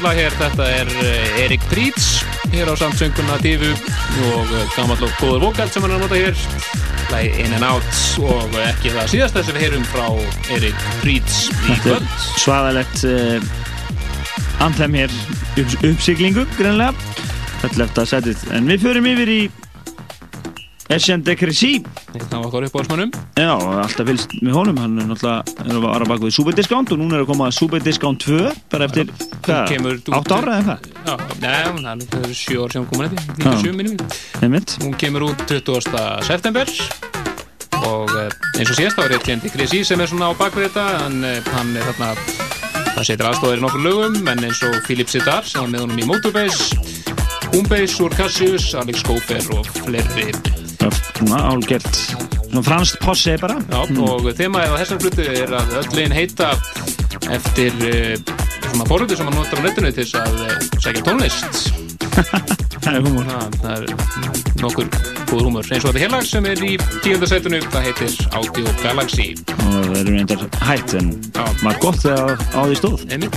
frábætla hér, þetta er eh, Erik Prítz hér á samtsönguna Divu og eh, gamall og góður vokal sem hann er að nota hér Læg In and Out og ekki það síðasta sem við heyrum frá Erik Prítz í kvöld svaðalegt uh, anthem hér upp, uppsiglingu, greinlega. Þetta lefta setið. En við förum yfir í Etienne de Crécy. Það var okkar upp á smannum Já, alltaf fylgst með honum. Hann er náttúrulega er að vara bak við Super Discount og núna er að koma Super Discount 2 bara eftir, hvað, kemur út- 8 ára eða hvað? Já, nei, það er sjö ár sem hún komin eftir, Já. 97 minnum. Hún kemur út 20. september og eh, eins og síðast þá er Etienne de Crécy sem er svona á bakvið þetta en eh, hann er þarna það setur aðstofir í nokkur lögum en eins og Philip Siddar sem var með honum í Motorbase Homebase úr Cassius Alex Schofer og fleiri Já, Svona álgert. Svona franskt posse bara. Já, og þemaðið á þessar hlutu er að öll legin heita eftir uh, svona forröðu sem hann notar á netinu til þess að uh, segja tónlist Það er humor. það, það er nokkur góður húmur eins og þetta hélag sem er í tíundasætunu það heitir Audio Galaxy Og það eru reyndar hætt en Já. var gott þegar á því stóð. einmitt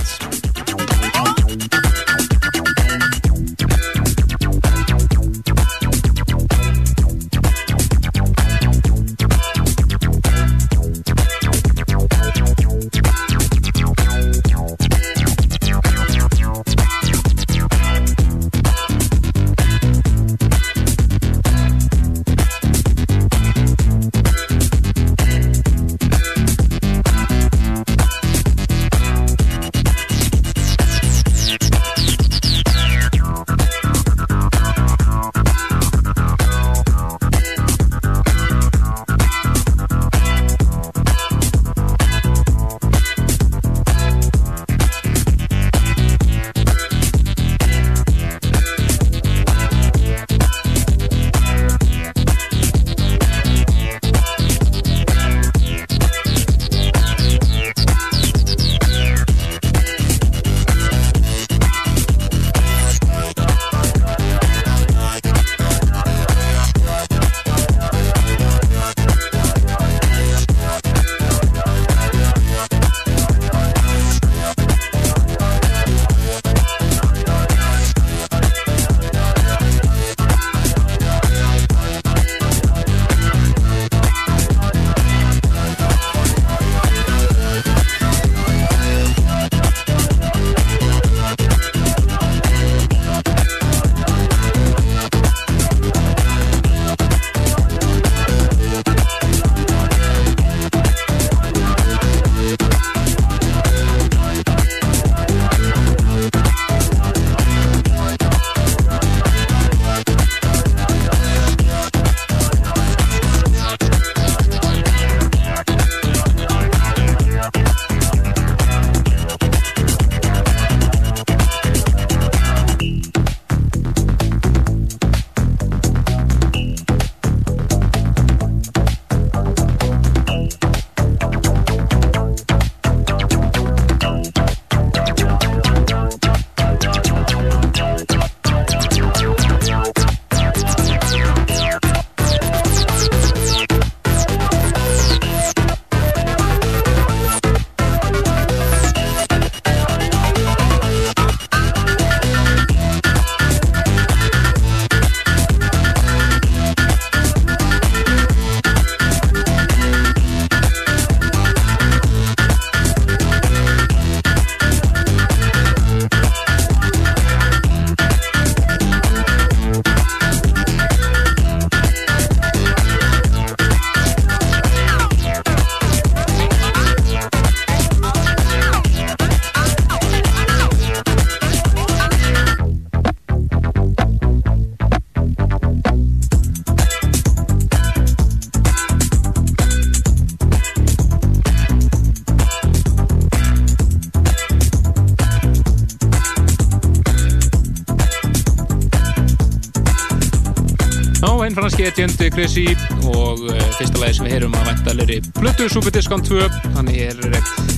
Etienne Chrissy og uh, fyrsta lagi sem við heyrum að væntalegri Plötu Super Discount 2 þannig er uh,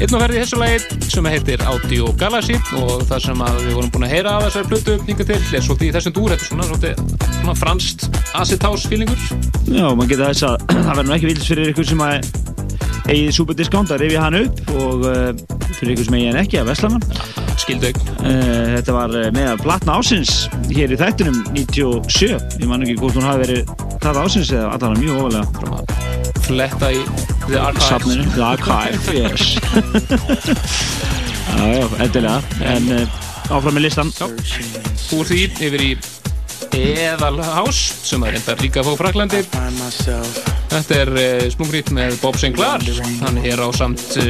einn og ferði þessu lagi sem heitir Audio Galaxy og það sem við vorum búin að heyra af þessari Plötu hinga til er svolítið í þessum dúr. Þetta er svona, svona, svona franskt acid house feelingur. Já, maður geta þess að það verður ekki vils fyrir ykkur sem að eigið Superdiscount að rifja hann upp og uh, fyrir ykkur sem eigið hann ekki að veslana skildu. uh, þetta var uh, með platna ásins hér í þættunum 97 ég man ekki hvort hún hafi verið platna ásins eða allan mjög ofalega. Fletta í The Archives. Safninu, The Archive, yes. Já, já, endilega. En uh, áfram með listan úr því yfir í Eðalhás sem er enda líka að fá Fraklandi þetta er uh, Splungrít með Bob Sinclair. Hann er á samt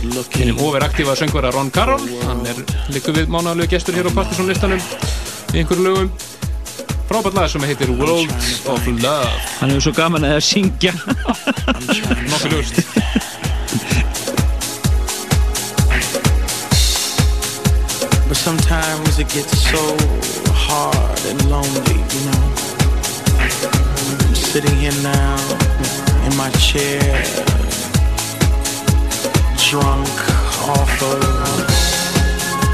hinnum overaktífa söngvara Ron Carroll. Hann er líka við mánalegu gestur hér á Partisan listanum í einhverju lögum. Frábært lag sem heitir World of Love. Hann hefur svo gaman að syngja. Nokkuð ljúst But sometimes it gets so hard and lonely, you know. I'm sitting here now in my chair, drunk off of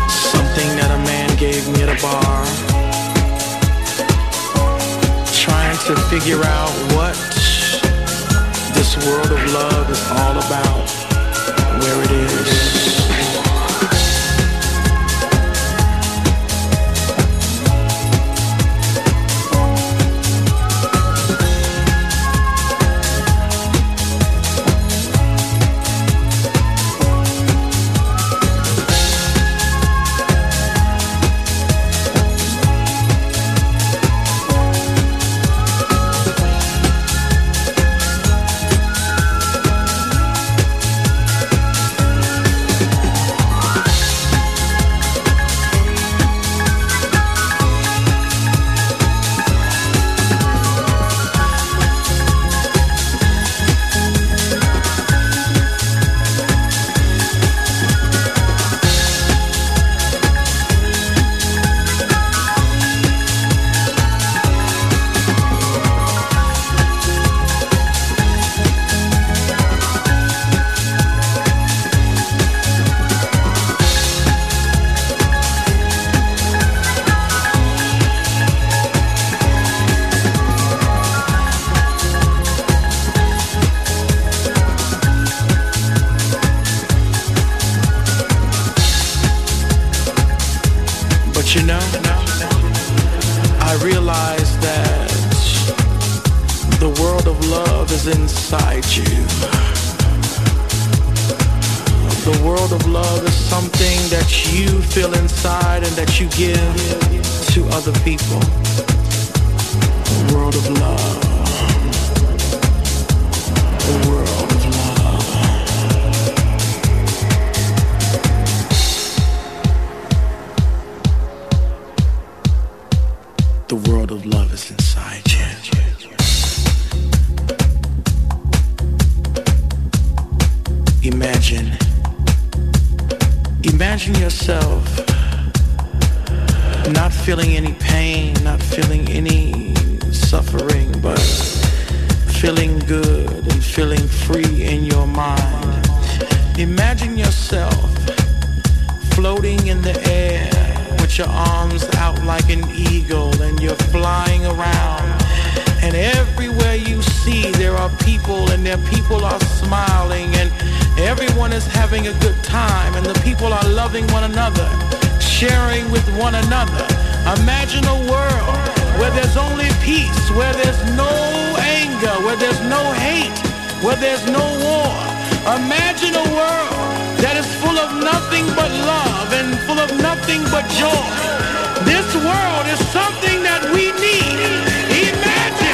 something that a man gave me at a bar. Trying to figure out what this world of love is all about, where it is. Where there's no hate, where there's no war. Imagine a world that is full of nothing but love and full of nothing but joy. This world is something that we need. Imagine.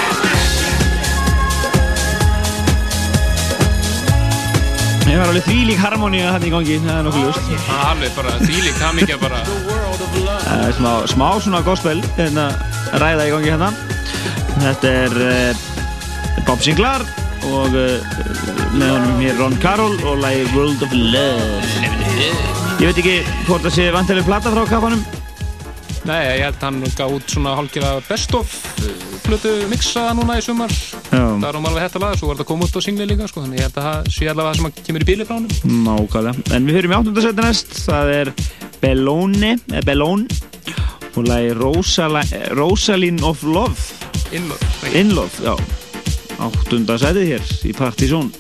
ég var alveg þvílík harmoníu hann í gangi það er nokkuð ljúst alveg bara þvílík hamingja bara The world of love. Það er smá, smá svona gospel hérna, ræða í gangi hérna þetta er uh, Bob Sinclair og uh, með honum hér Ron Carroll og lagi World of Love. Ég veit ekki hvort það sé vantileg plata frá kafanum Nei, ég held að hann gaf út svona hálfgerða best of flutu mixaða núna í sumar. Já. það er um alveg þetta lag, svo var þetta komið út á singli líka sko, þannig ég held að það sé allavega það sem að kemur í bíli frá hann nákvæmlega. En við höfum í áttundasæti næst það er Bellone eh, Bellone og Rosala, Rosaline of Love. Innlöf In Love, já áttundasætið hér í Partizón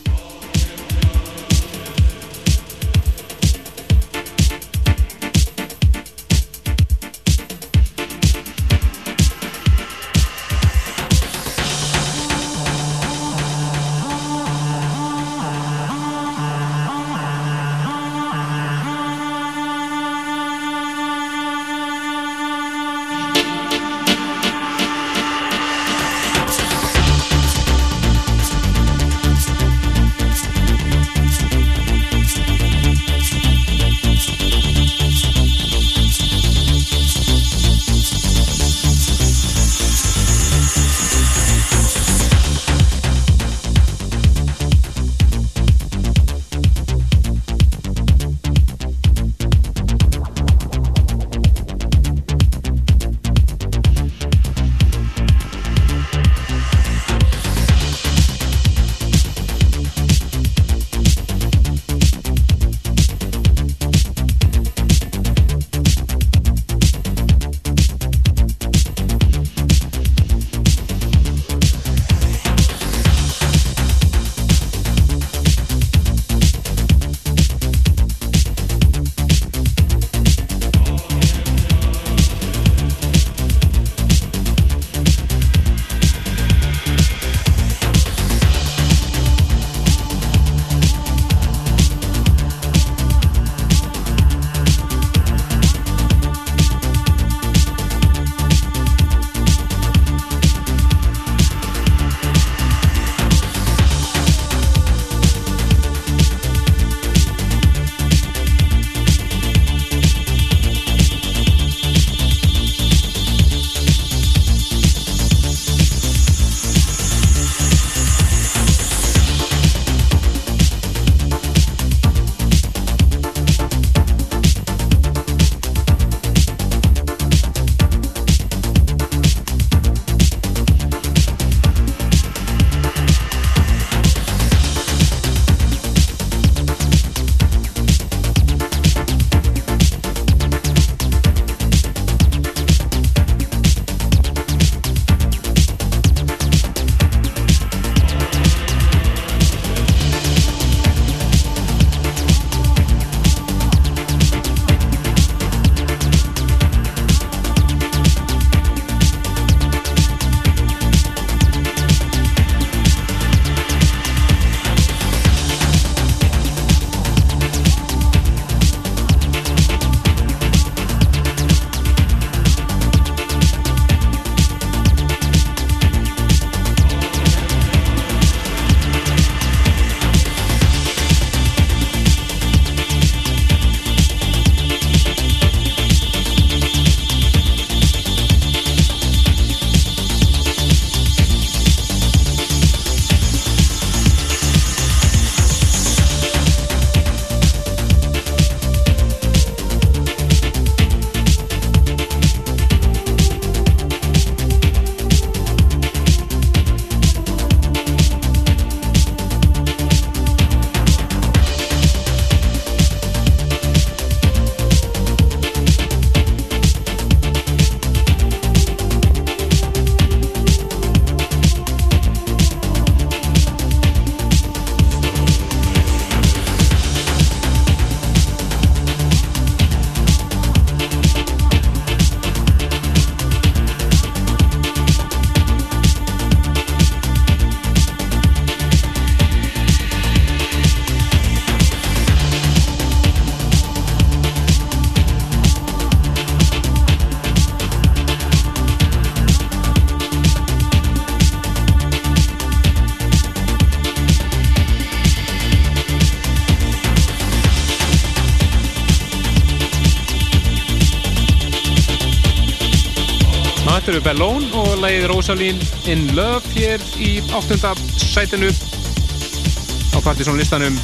Bellone og lagið Rosaline in Love hér í áttunda sætinu á Partiðsson listanum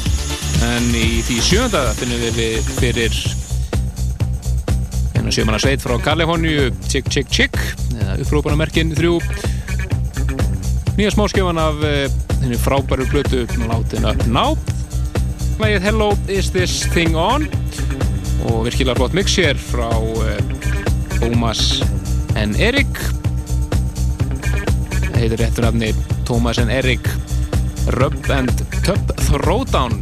en í því sjönda finnum við fyrir einu sjömanna sveit frá Kaliforníu. Chick Chick Chick. Eða upprópunamerkin þrjú. Nýja smáskjöfan af eh, henni frábæru blötu látin Up Now. Lagið Hello Is This Thing On? Og virkilega flott mix hér frá uh, Thomas en Erik heitir réttur nafni Thomas en Erik Rub and Tub Throwdown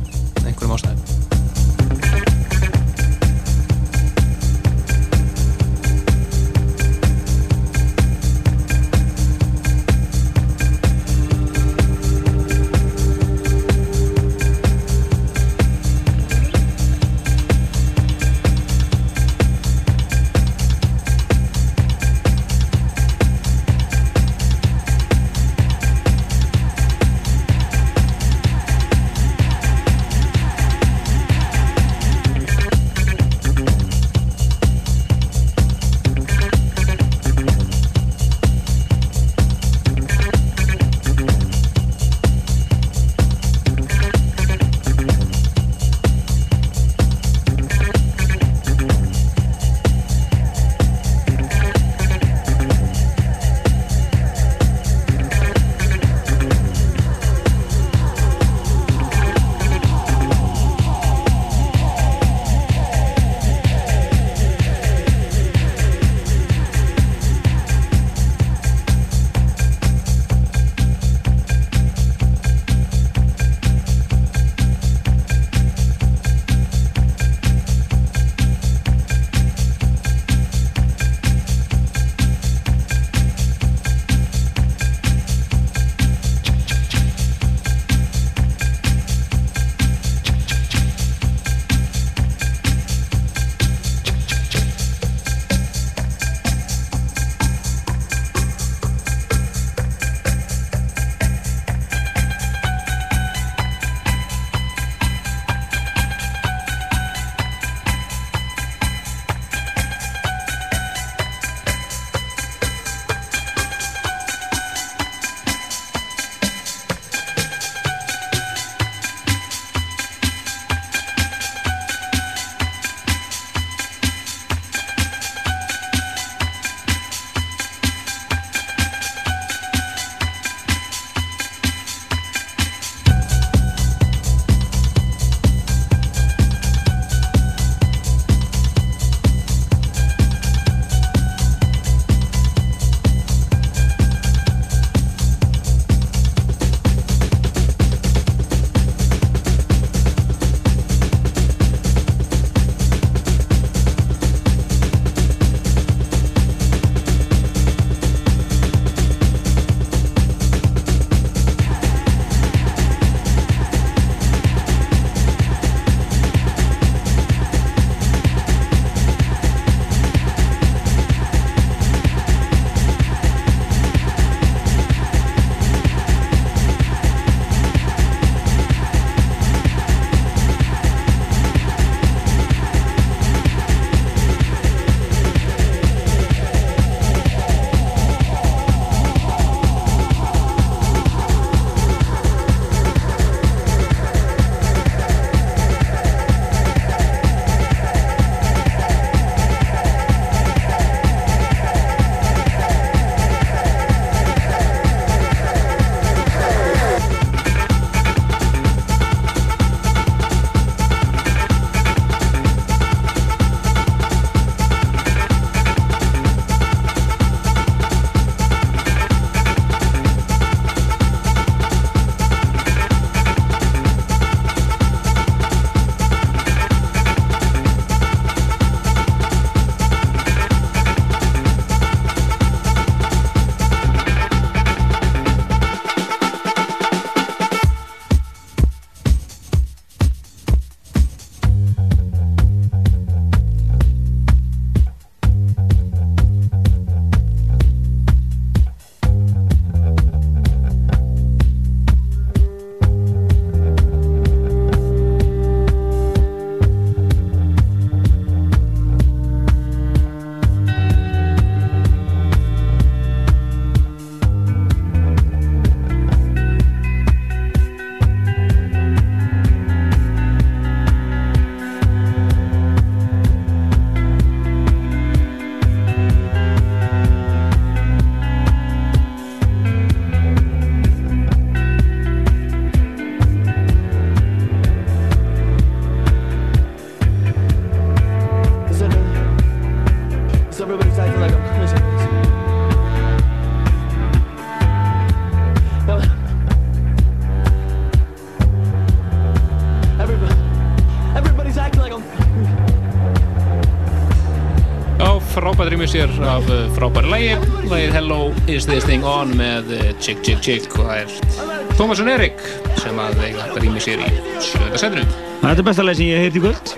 rýmur sér af uh, frábæri lægi lægið Hello is this thing on með uh, Chick Chick Chick og það er Tómasson Erik sem að eiga þetta rýmur sér í sjöða setinu Þetta er besta leið sem ég heilt í kvöld.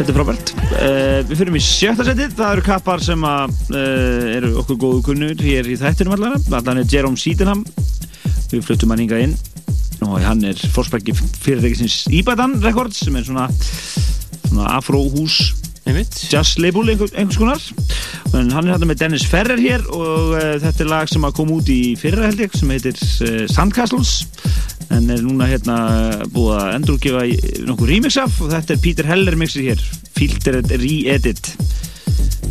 Þetta er frábært. Uh, við fyrir í sjötta setið. Það eru kappar sem að, uh, eru okkur góðu kunnur hér í þættinum allara. Allan er Jerome Sydenham. Við fluttum hann hingað inn og hann er fórspækki fyrirtækisins Ibadan Records sem er svona, svona afróhús Einmitt. jazz label einhver, einhvers konar en hann er hérna með Dennis Ferrer hér og uh, þetta er lag sem að kom út í fyrra held ég sem heitir uh, Sandcastles. En er núna hérna búið að endurgefa nokkuð remix af og þetta er Peter Heller mixið hér. Filtered Re-Edit.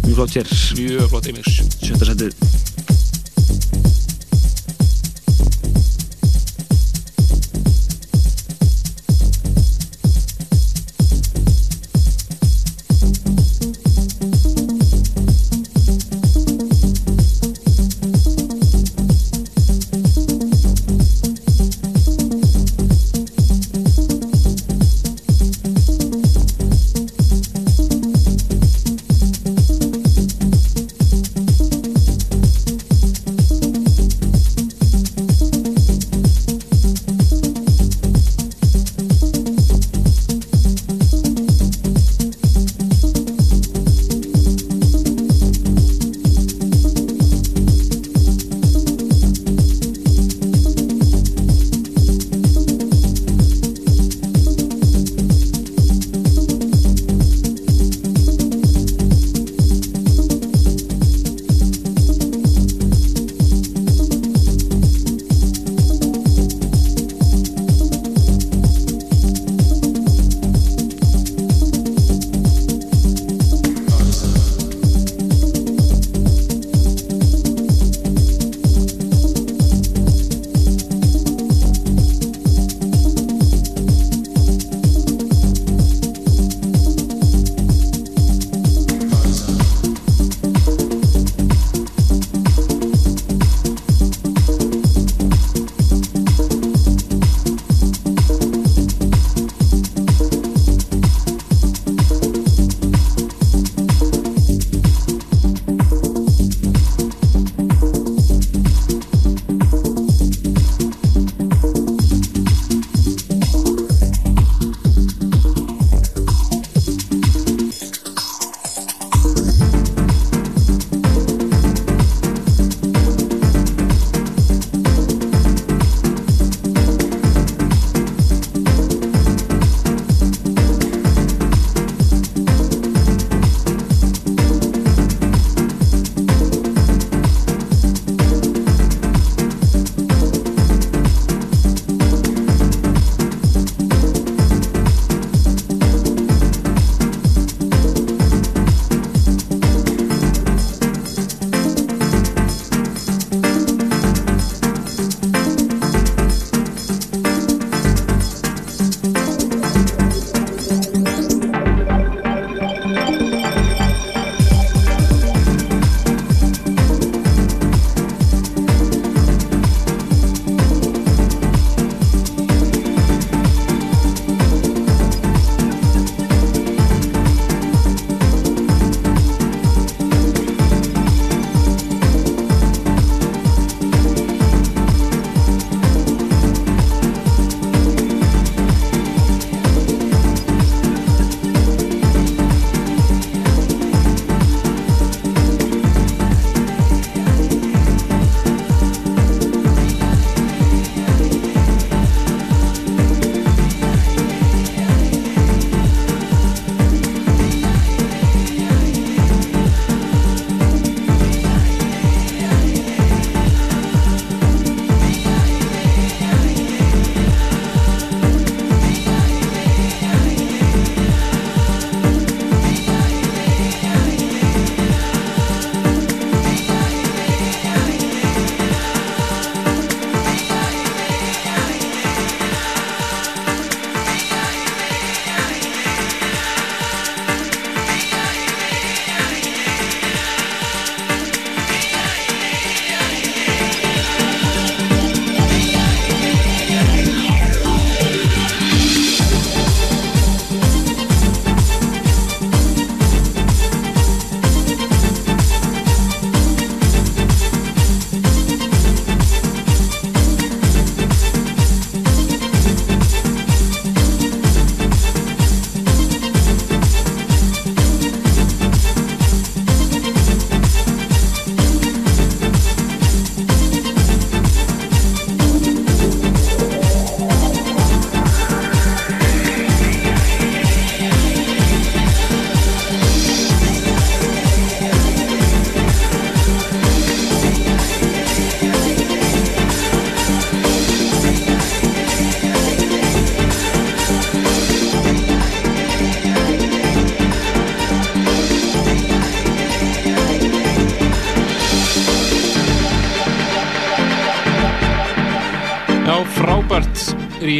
Mjög flott hér, Mjög flott rýmur sjötta setið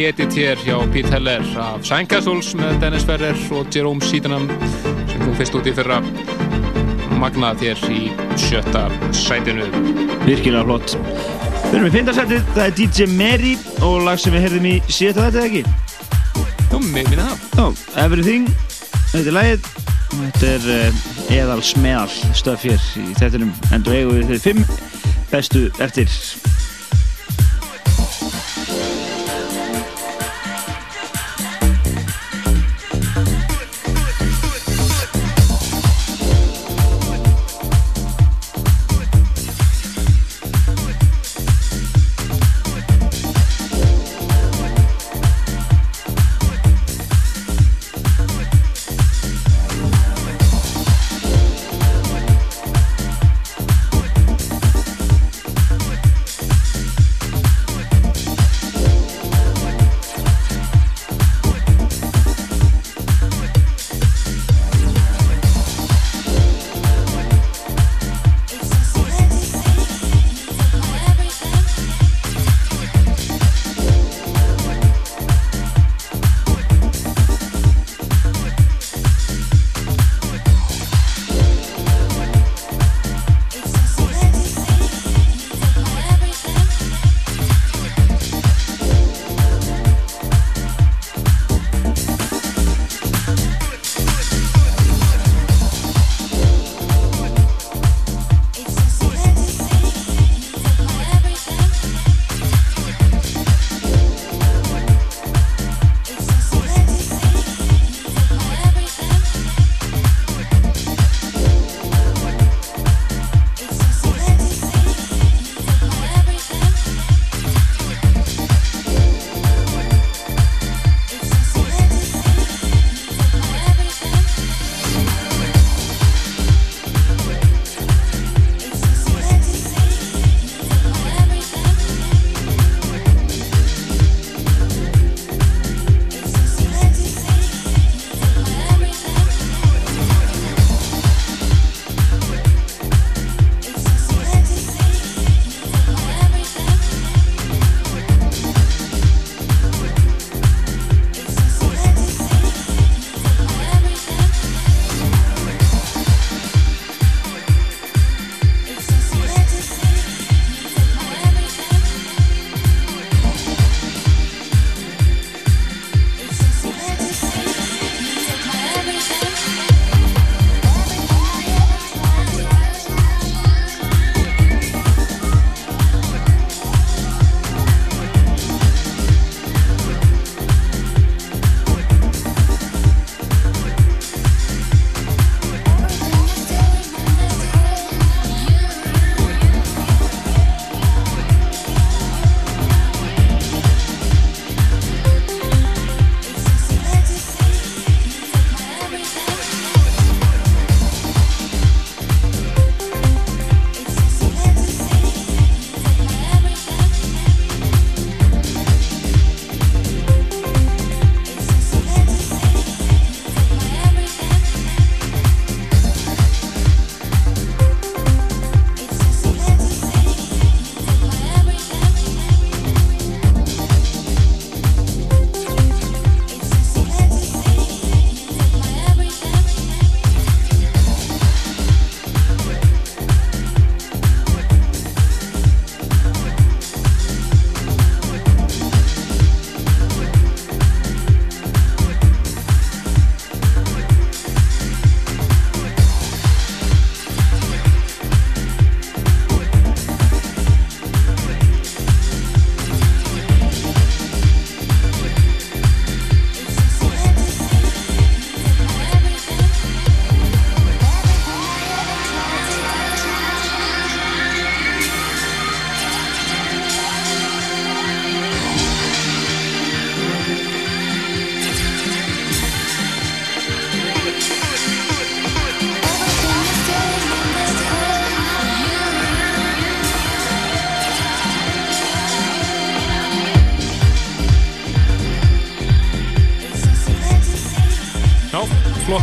re-edit hér hjá Pete Heller af Sænkastles með Dennis Ferrer og Jerome Sydenham sem kom fyrst út í fyrra. Magnað hér í sjötta sætinu. Virkilega flott. Við erum í fintarsætið, það er DJ Mary og lag sem við heyrðum í síðan þetta ekki? Jú, mér minna það. Já, Everything, þetta er lagið. Og þetta er uh, eðal smeðal stöf hér í þettinum endur eigum við þeir fimm bestu eftir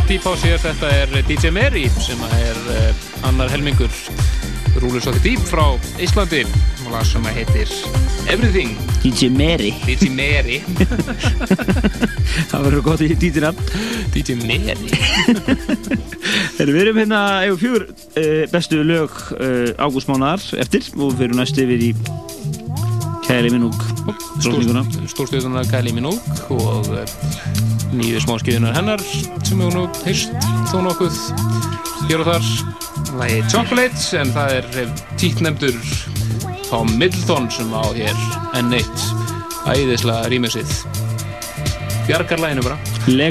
dýp á sér, þetta er DJ Mary sem er uh, annar helmingur Rúlur Sótti Deep frá Íslandi. Og lag sem heitir Everything. DJ Mary. DJ Mary. Það verður gott í dítina DJ Mary. Þegar við erum hérna eigum fjögur uh, bestu lög uh, ágústmánar eftir og við erum næst yfir í Kæli Minúk Stórstjóðunar Kylie Minogue og uh, nýju smáskiðunar hennar sem hefur nú heyrst þó nokkuð hér og þar. Lagi Chocolate en það er títt nefndur Tom Middleton sem á hér enn eitt æðislega rýmjössið bjargar læginu bara. Le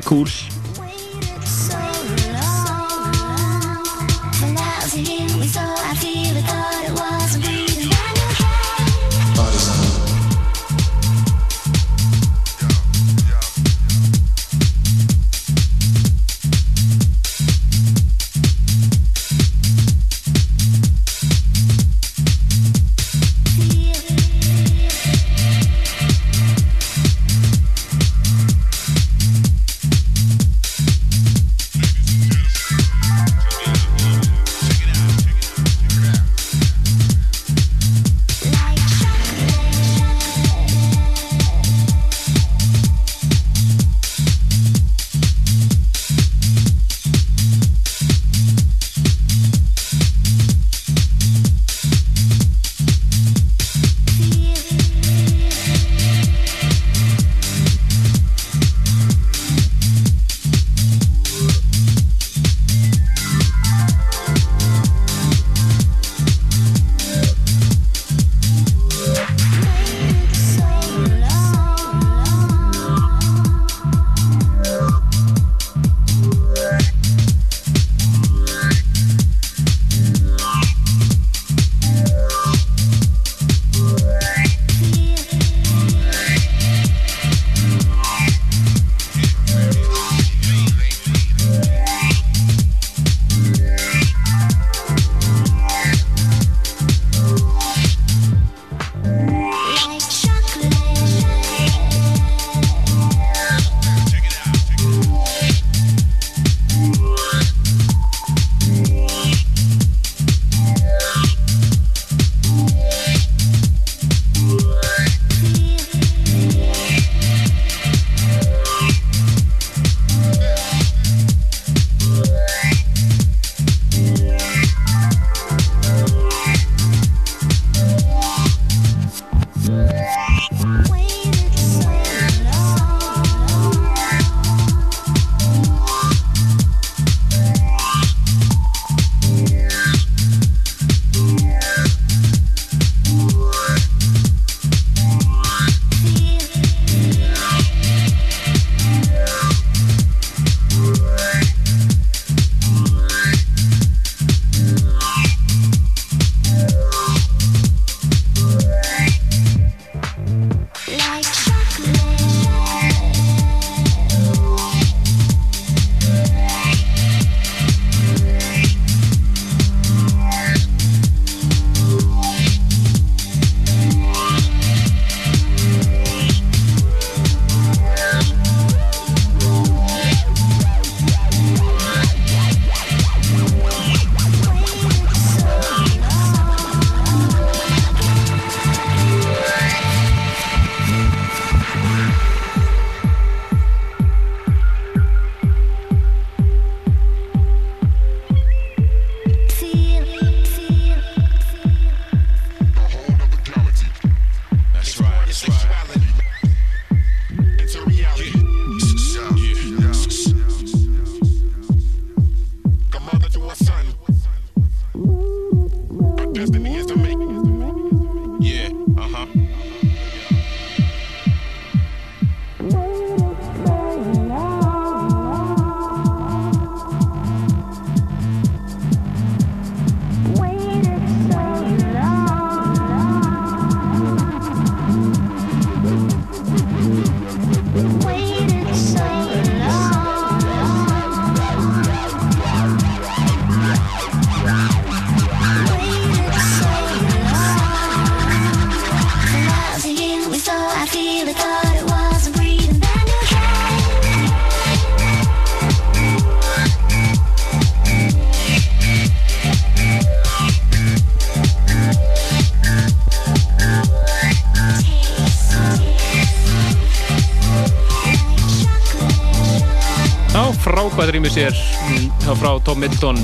frábært rými sér mm, frá Tom Middleton.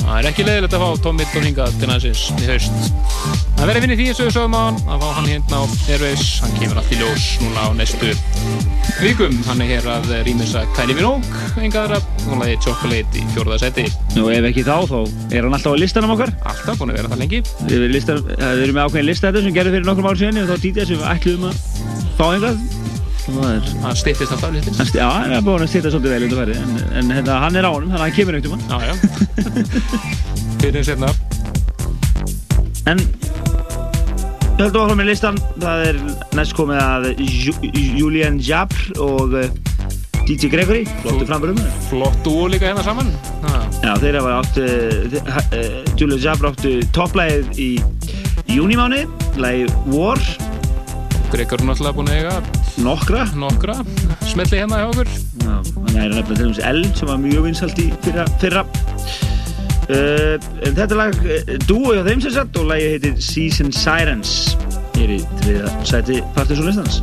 Það er ekki leiðilegt að fá Tom Middleton hingað til næsins í haust. Það verður vinni því eins og við sögum á hann að fá hann hérna á Airways. Hann kemur allt í ljós núna á næstu vikum. Hann er hér að rýmisa Kylie Minogue engaðra hún lagi Chocolate í fjórða seti Nú ef ekki þá, þá er hann alltaf á listanum okkar. Alltaf búin að vera það lengi. Við erum, erum með ákveðin lista þetta sem gerði fyrir nokkrum ár síðan og þá dítið sem við ætluðum að fá og það hann stýttist alltaf Hann sti- Já, hann er búin að stýta svolítið vel undir færi en, en hérna, hann er á honum, þannig að hann kemur einhvern tímann. Já já. Fyrir setna En Við höldum áfram með listan. Það er næst komið að Ju- Julian Jabr og uh, DJ Gregory. Flottu framburðum flott dúo líka hérna saman. Ha. Já, þeir hafa áttu uh, Julian Jabr áttu topplægið í júnimáni Lægið War. Gregor er náttúrulega búin að eiga Nokkra. Nokkra. Smelli hérna hjá okkur. Já, hann er nefnilega til dæmis L sem var mjög vinsalt í fyrra, fyrra. Uh, en þetta lag uh, dúo hjá þeim sem sagt og lagið heitir Season Sirens. Hér í þriða sæti partysónlistans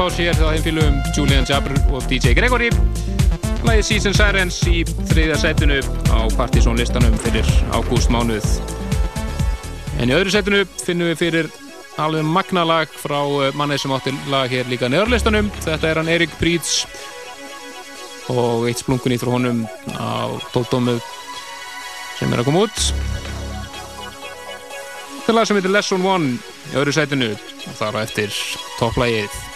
pási hér þá þeim fylgum Julian Jabber og DJ Gregory. Læði Season Sirens í þriðja setinu á Partizón listanum fyrir ágúst mánuð En í öðru setinu finnum við fyrir alveg magnalag frá eh, manni sem átti lag hér líka neðarlistanum Þetta er hann Erik Príts og eitt splungun í frá honum á tóldómið sem er að koma út. Þetta er lag sem heitir Lesson 1 í öðru sætinu og þar á eftir topplægið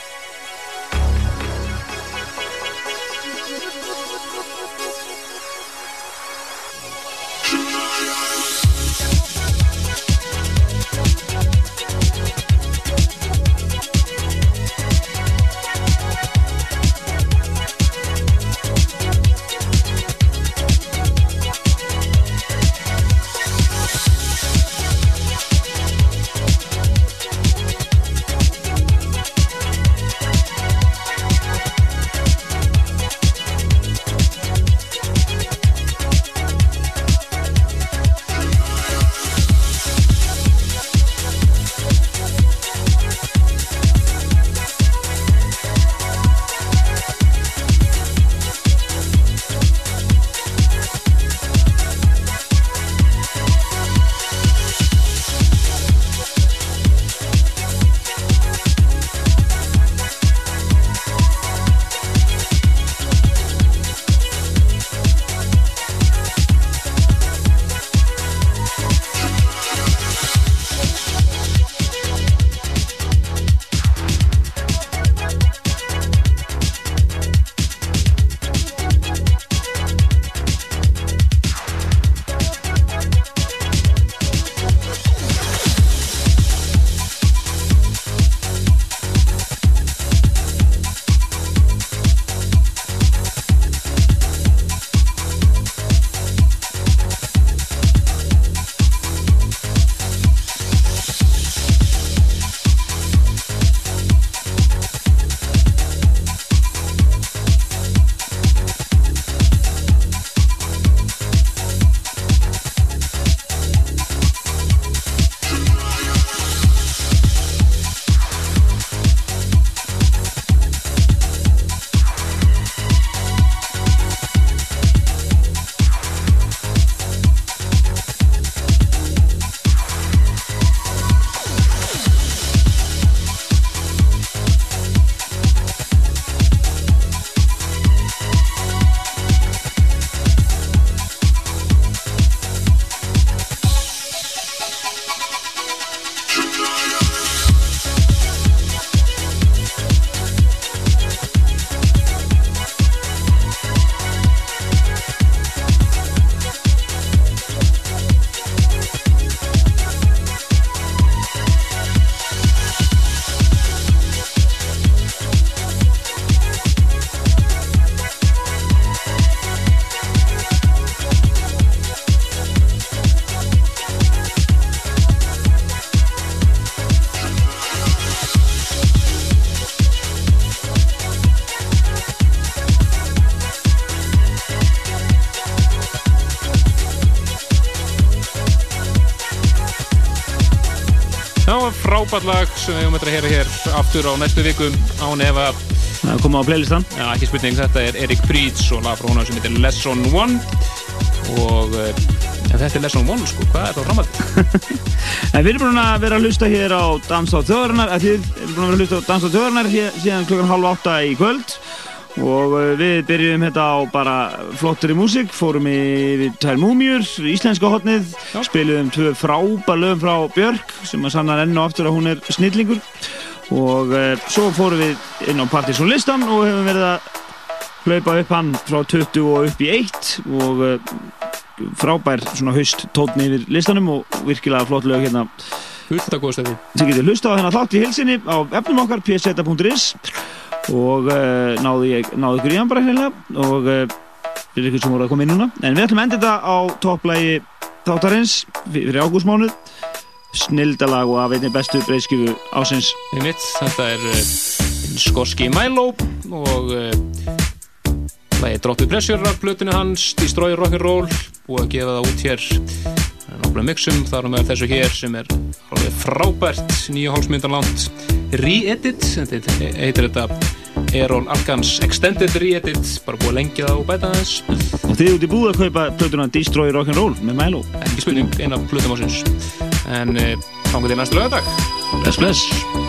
frábært lag sem við höfum að heyra hér aftur á næstu vikum án ef að, Það kom á playlistan. já ekki spurning, þetta er Erik Príts og lag frá honum sem heitir Lesson 1 og uh, ja, þetta er Lesson 1 sko, hvað er það framhaldið? En við erum búin að vera að hlusta hér á Dans á þjóðarinnar, að þið erum búin að vera að hlusta á Dans á þjóðarinnar hér, síðan klukkan halv átta í kvöld. Og uh, við byrjum þetta á bara flottari músík, fórum yfir tvær múmjur, íslenska hotnið, spiliðum tvö frábær lögum frá Björk sem að sannar enn og aftur að hún er snillingur. Og uh, svo fórum við inn á Partizón listan og hefum verið að hlaupa upp hann frá 20 og upp í 1 og uh, frábær svona haust tótni yfir listanum og virkilega flott lög hérna. Stöði sem getur hlusta á þennan þátt í hilsinni á efnum okkar pseta.is og uh, náðu, ég, náðu ykkur í hann bara heila og uh, fyrir ykkur sem voru að koma inn núna. En við ætlum að enda þetta á topplægi þáttarins fyr- fyrir ágústmánuð snildalag og af einni bestu breyðskifu ásins þetta er uh, skoski Milo og uh, lagi Droppi Pressure af plötinu hans Destroy Rock'n'Roll og að gefa það út hér. Nokkla mixum þar með þessu hér sem er alveg frábært nýja hálsmyndan langt. Re-edit þetta heitir þetta Erol Alkans Extended Re-edit bara búið að lengja það og bæta þess Og þið út í búið að kaupa plötuna Destroy Rock'n'Roll með Milo. ekki spurning, eina plutum ásins en eh, gangið í næstu lögadag Bless, bless.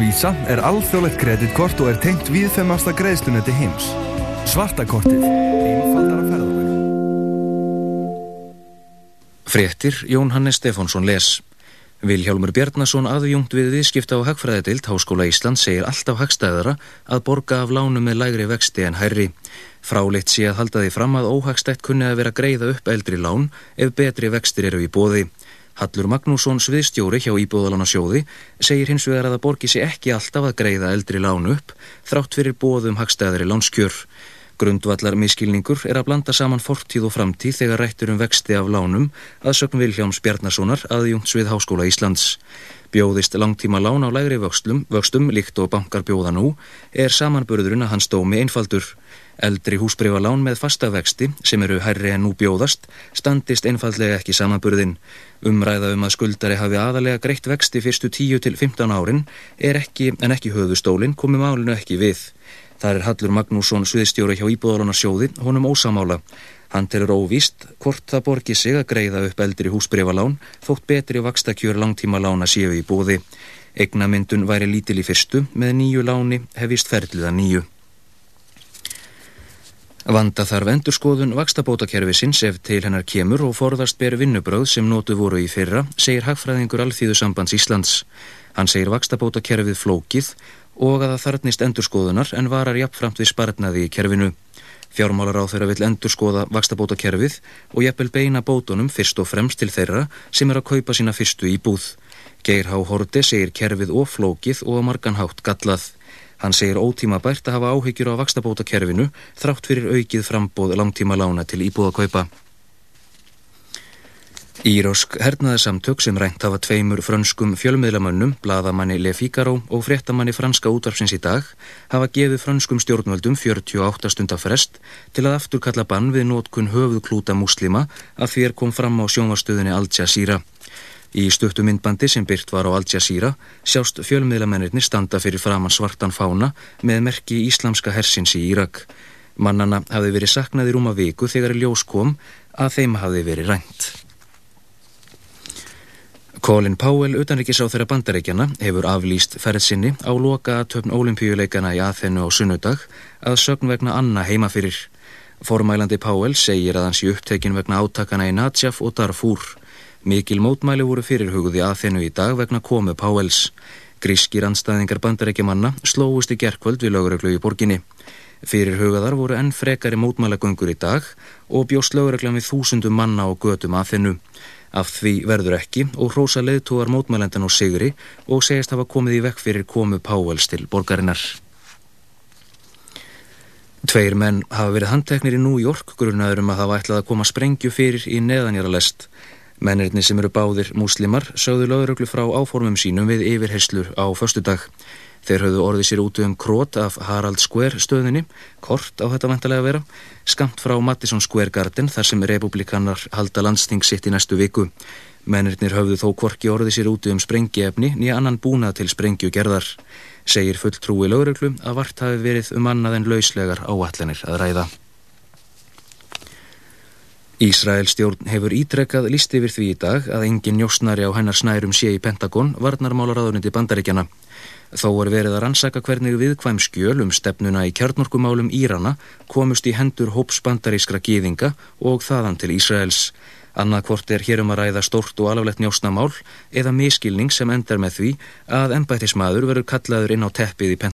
Visa er alþjóðlegt kreditkort og er tengt viðfemasta greiðslunetti heims. Svartakortið. Einfaldara ferðarlag. Fréttir Jón Hannes Stefánsson les. Vilhjálmur Bjarnason aðjungt við viðskipta á Hagfræðidild Háskóla Ísland segir alltaf hagstæðara að borga af lánum með lægri vexti en hærri. Fráleitt sé að halda því fram að óhagstætt kunni að vera greiða upp eldri lán ef betri vextir eru í bóði. Hallur Magnússon sviðstjóri hjá Íbúðalána segir hins vegar að það borgi sig ekki alltaf að greiða eldri lán upp þrátt fyrir bóðum hagstæðari lánskjör. Grundvallar miskilningur er að blanda saman fortíð og framtíð þegar rættur um vexti af lánum að sögn Vilhjáms Bjarnasonar aðjungts við Háskóla Íslands. Bjóðist langtíma lán á lægri vöxtlum, vöxtum líkt og bankar bjóða nú er samanburðurinn að hans dómi einfaldur. Eldri húsbreyfalán með fasta vexti, sem eru hærri en nú bjóðast, standist einfallega ekki samanburðin. Umræða um að skuldari hafi aðalega greitt vexti fyrstu 10 til 15 árin er ekki, en ekki höfustólin, komið málinu ekki við. Það er Hallur Magnússon sviðstjóri hjá Íbúðalana sjóði, honum ósamála. Hann telur óvíst hvort það borgi sig að greiða upp eldri húsbreyfalán þótt betri vakstakjör langtíma lána séu í bóði. Egnamyndun væri lítil í fyrstu, með nýju láni hefist ferðliða nýju. Vanda þarf endurskoðun vakstabótakerfisins ef til hennar kemur og forðast ber vinnubröð sem nótu voru í fyrra, segir hagfræðingur Alþýðusambands Íslands. Hann segir vakstabótakerfið flókið og að það þarnist endurskoðunar en varar jafnframt við spartnaði í kerfinu. Fjármálar á þeirra vill endurskoða vakstabótakerfið og jafnvel beina bótunum fyrst og fremst til þeirra sem er að kaupa sína fyrstu í búð. Geir Há Horti segir kerfið og flókið og marganhátt gallað. Hann segir ótímabært að hafa áhyggjur á vakstabótakerfinu þrátt fyrir aukið frambóð langtíma lána til íbúðakaupa. Írosk hernaðarsamtök sem rænt hafa tveimur frönskum fjölmiðlamönnum, bladamanni Le Figaro og fréttamanni franska útvarpsins í dag, hafa gefið frönskum stjórnvöldum 48 stundar frest til að afturkalla bann við nótkun höfuðklúta muslima að er kom fram á sjónvarstöðunni Al Jazeera. Í stuttu myndbandi sem byrt var á Al Jazeera sjást fjölmiðlamennirni standa fyrir framann svartan fána með merki íslamska hersins í Írak. Mannana hafi verið saknaði rúma viku þegar ljós kom að þeim hafi verið rænt. Colin Powell, þeirra bandaríkjana, hefur aflýst ferðsynni á loka töfn ólimpíuleikana í aðþennu á sunnudag að sögn vegna Anna heima fyrir. Formælandi Powell segir að hans í upptekin vegna átakana í Najaf og Darfur. Mikil mótmæli voru fyrirhugði aðþennu í dag vegna komu Powells. Grískir anstæðingar bandaríkjamanna slóist í gerkvöld við lögreglu í borginni. Fyrirhugaðar voru enn frekari mótmælagöngur í dag og bjóst lögreglan við þúsundum manna á götum aðþennu. Af því verður ekki og hrósa leðtúar mótmælendan og sigri og segist hafa komið í vekk fyrir komu Páels til borgarinnar. Tveir menn hafa verið handteknir í New York grunnaður um að hafa ætlað að koma sprengju fyrir í neðanjara lest. Mennirni sem eru báðir múslimar sögðu löguröglu frá áformum sínum við yfirherslur á föstudag. Þeir höfðu orðið sér út um krót af Harald Square stöðinni, kort á þetta vantarlega að vera, skamt frá Madison Square Garden þar sem republikanar halda landsting sitt í næstu viku. Mennirnir höfðu þó kvorki orðið sér út um sprengiefni nýja annan búnað til sprengju gerðar. Segir fulltrúi lögreglu að vart hafi verið um annað en lauslegar áallanir að ræða. Ísrael stjórn hefur ítrekkað líst yfir því í dag að engin njósnari á hennar snærum sé í Pentagon varnarmálaráðuniti bandaríkjana. Þó er verið að rannsaka hvernig viðkvæm skjöl um stefnuna í kjarnorkumálum Írana komust í hendur hóps bandarískra gýðinga og þaðan til Ísraels. Annað hvort er hér um að ræða stort og alaflegt njósnamál eða miskilning sem endar með því að embættismadur verður kallaður inn á teppið í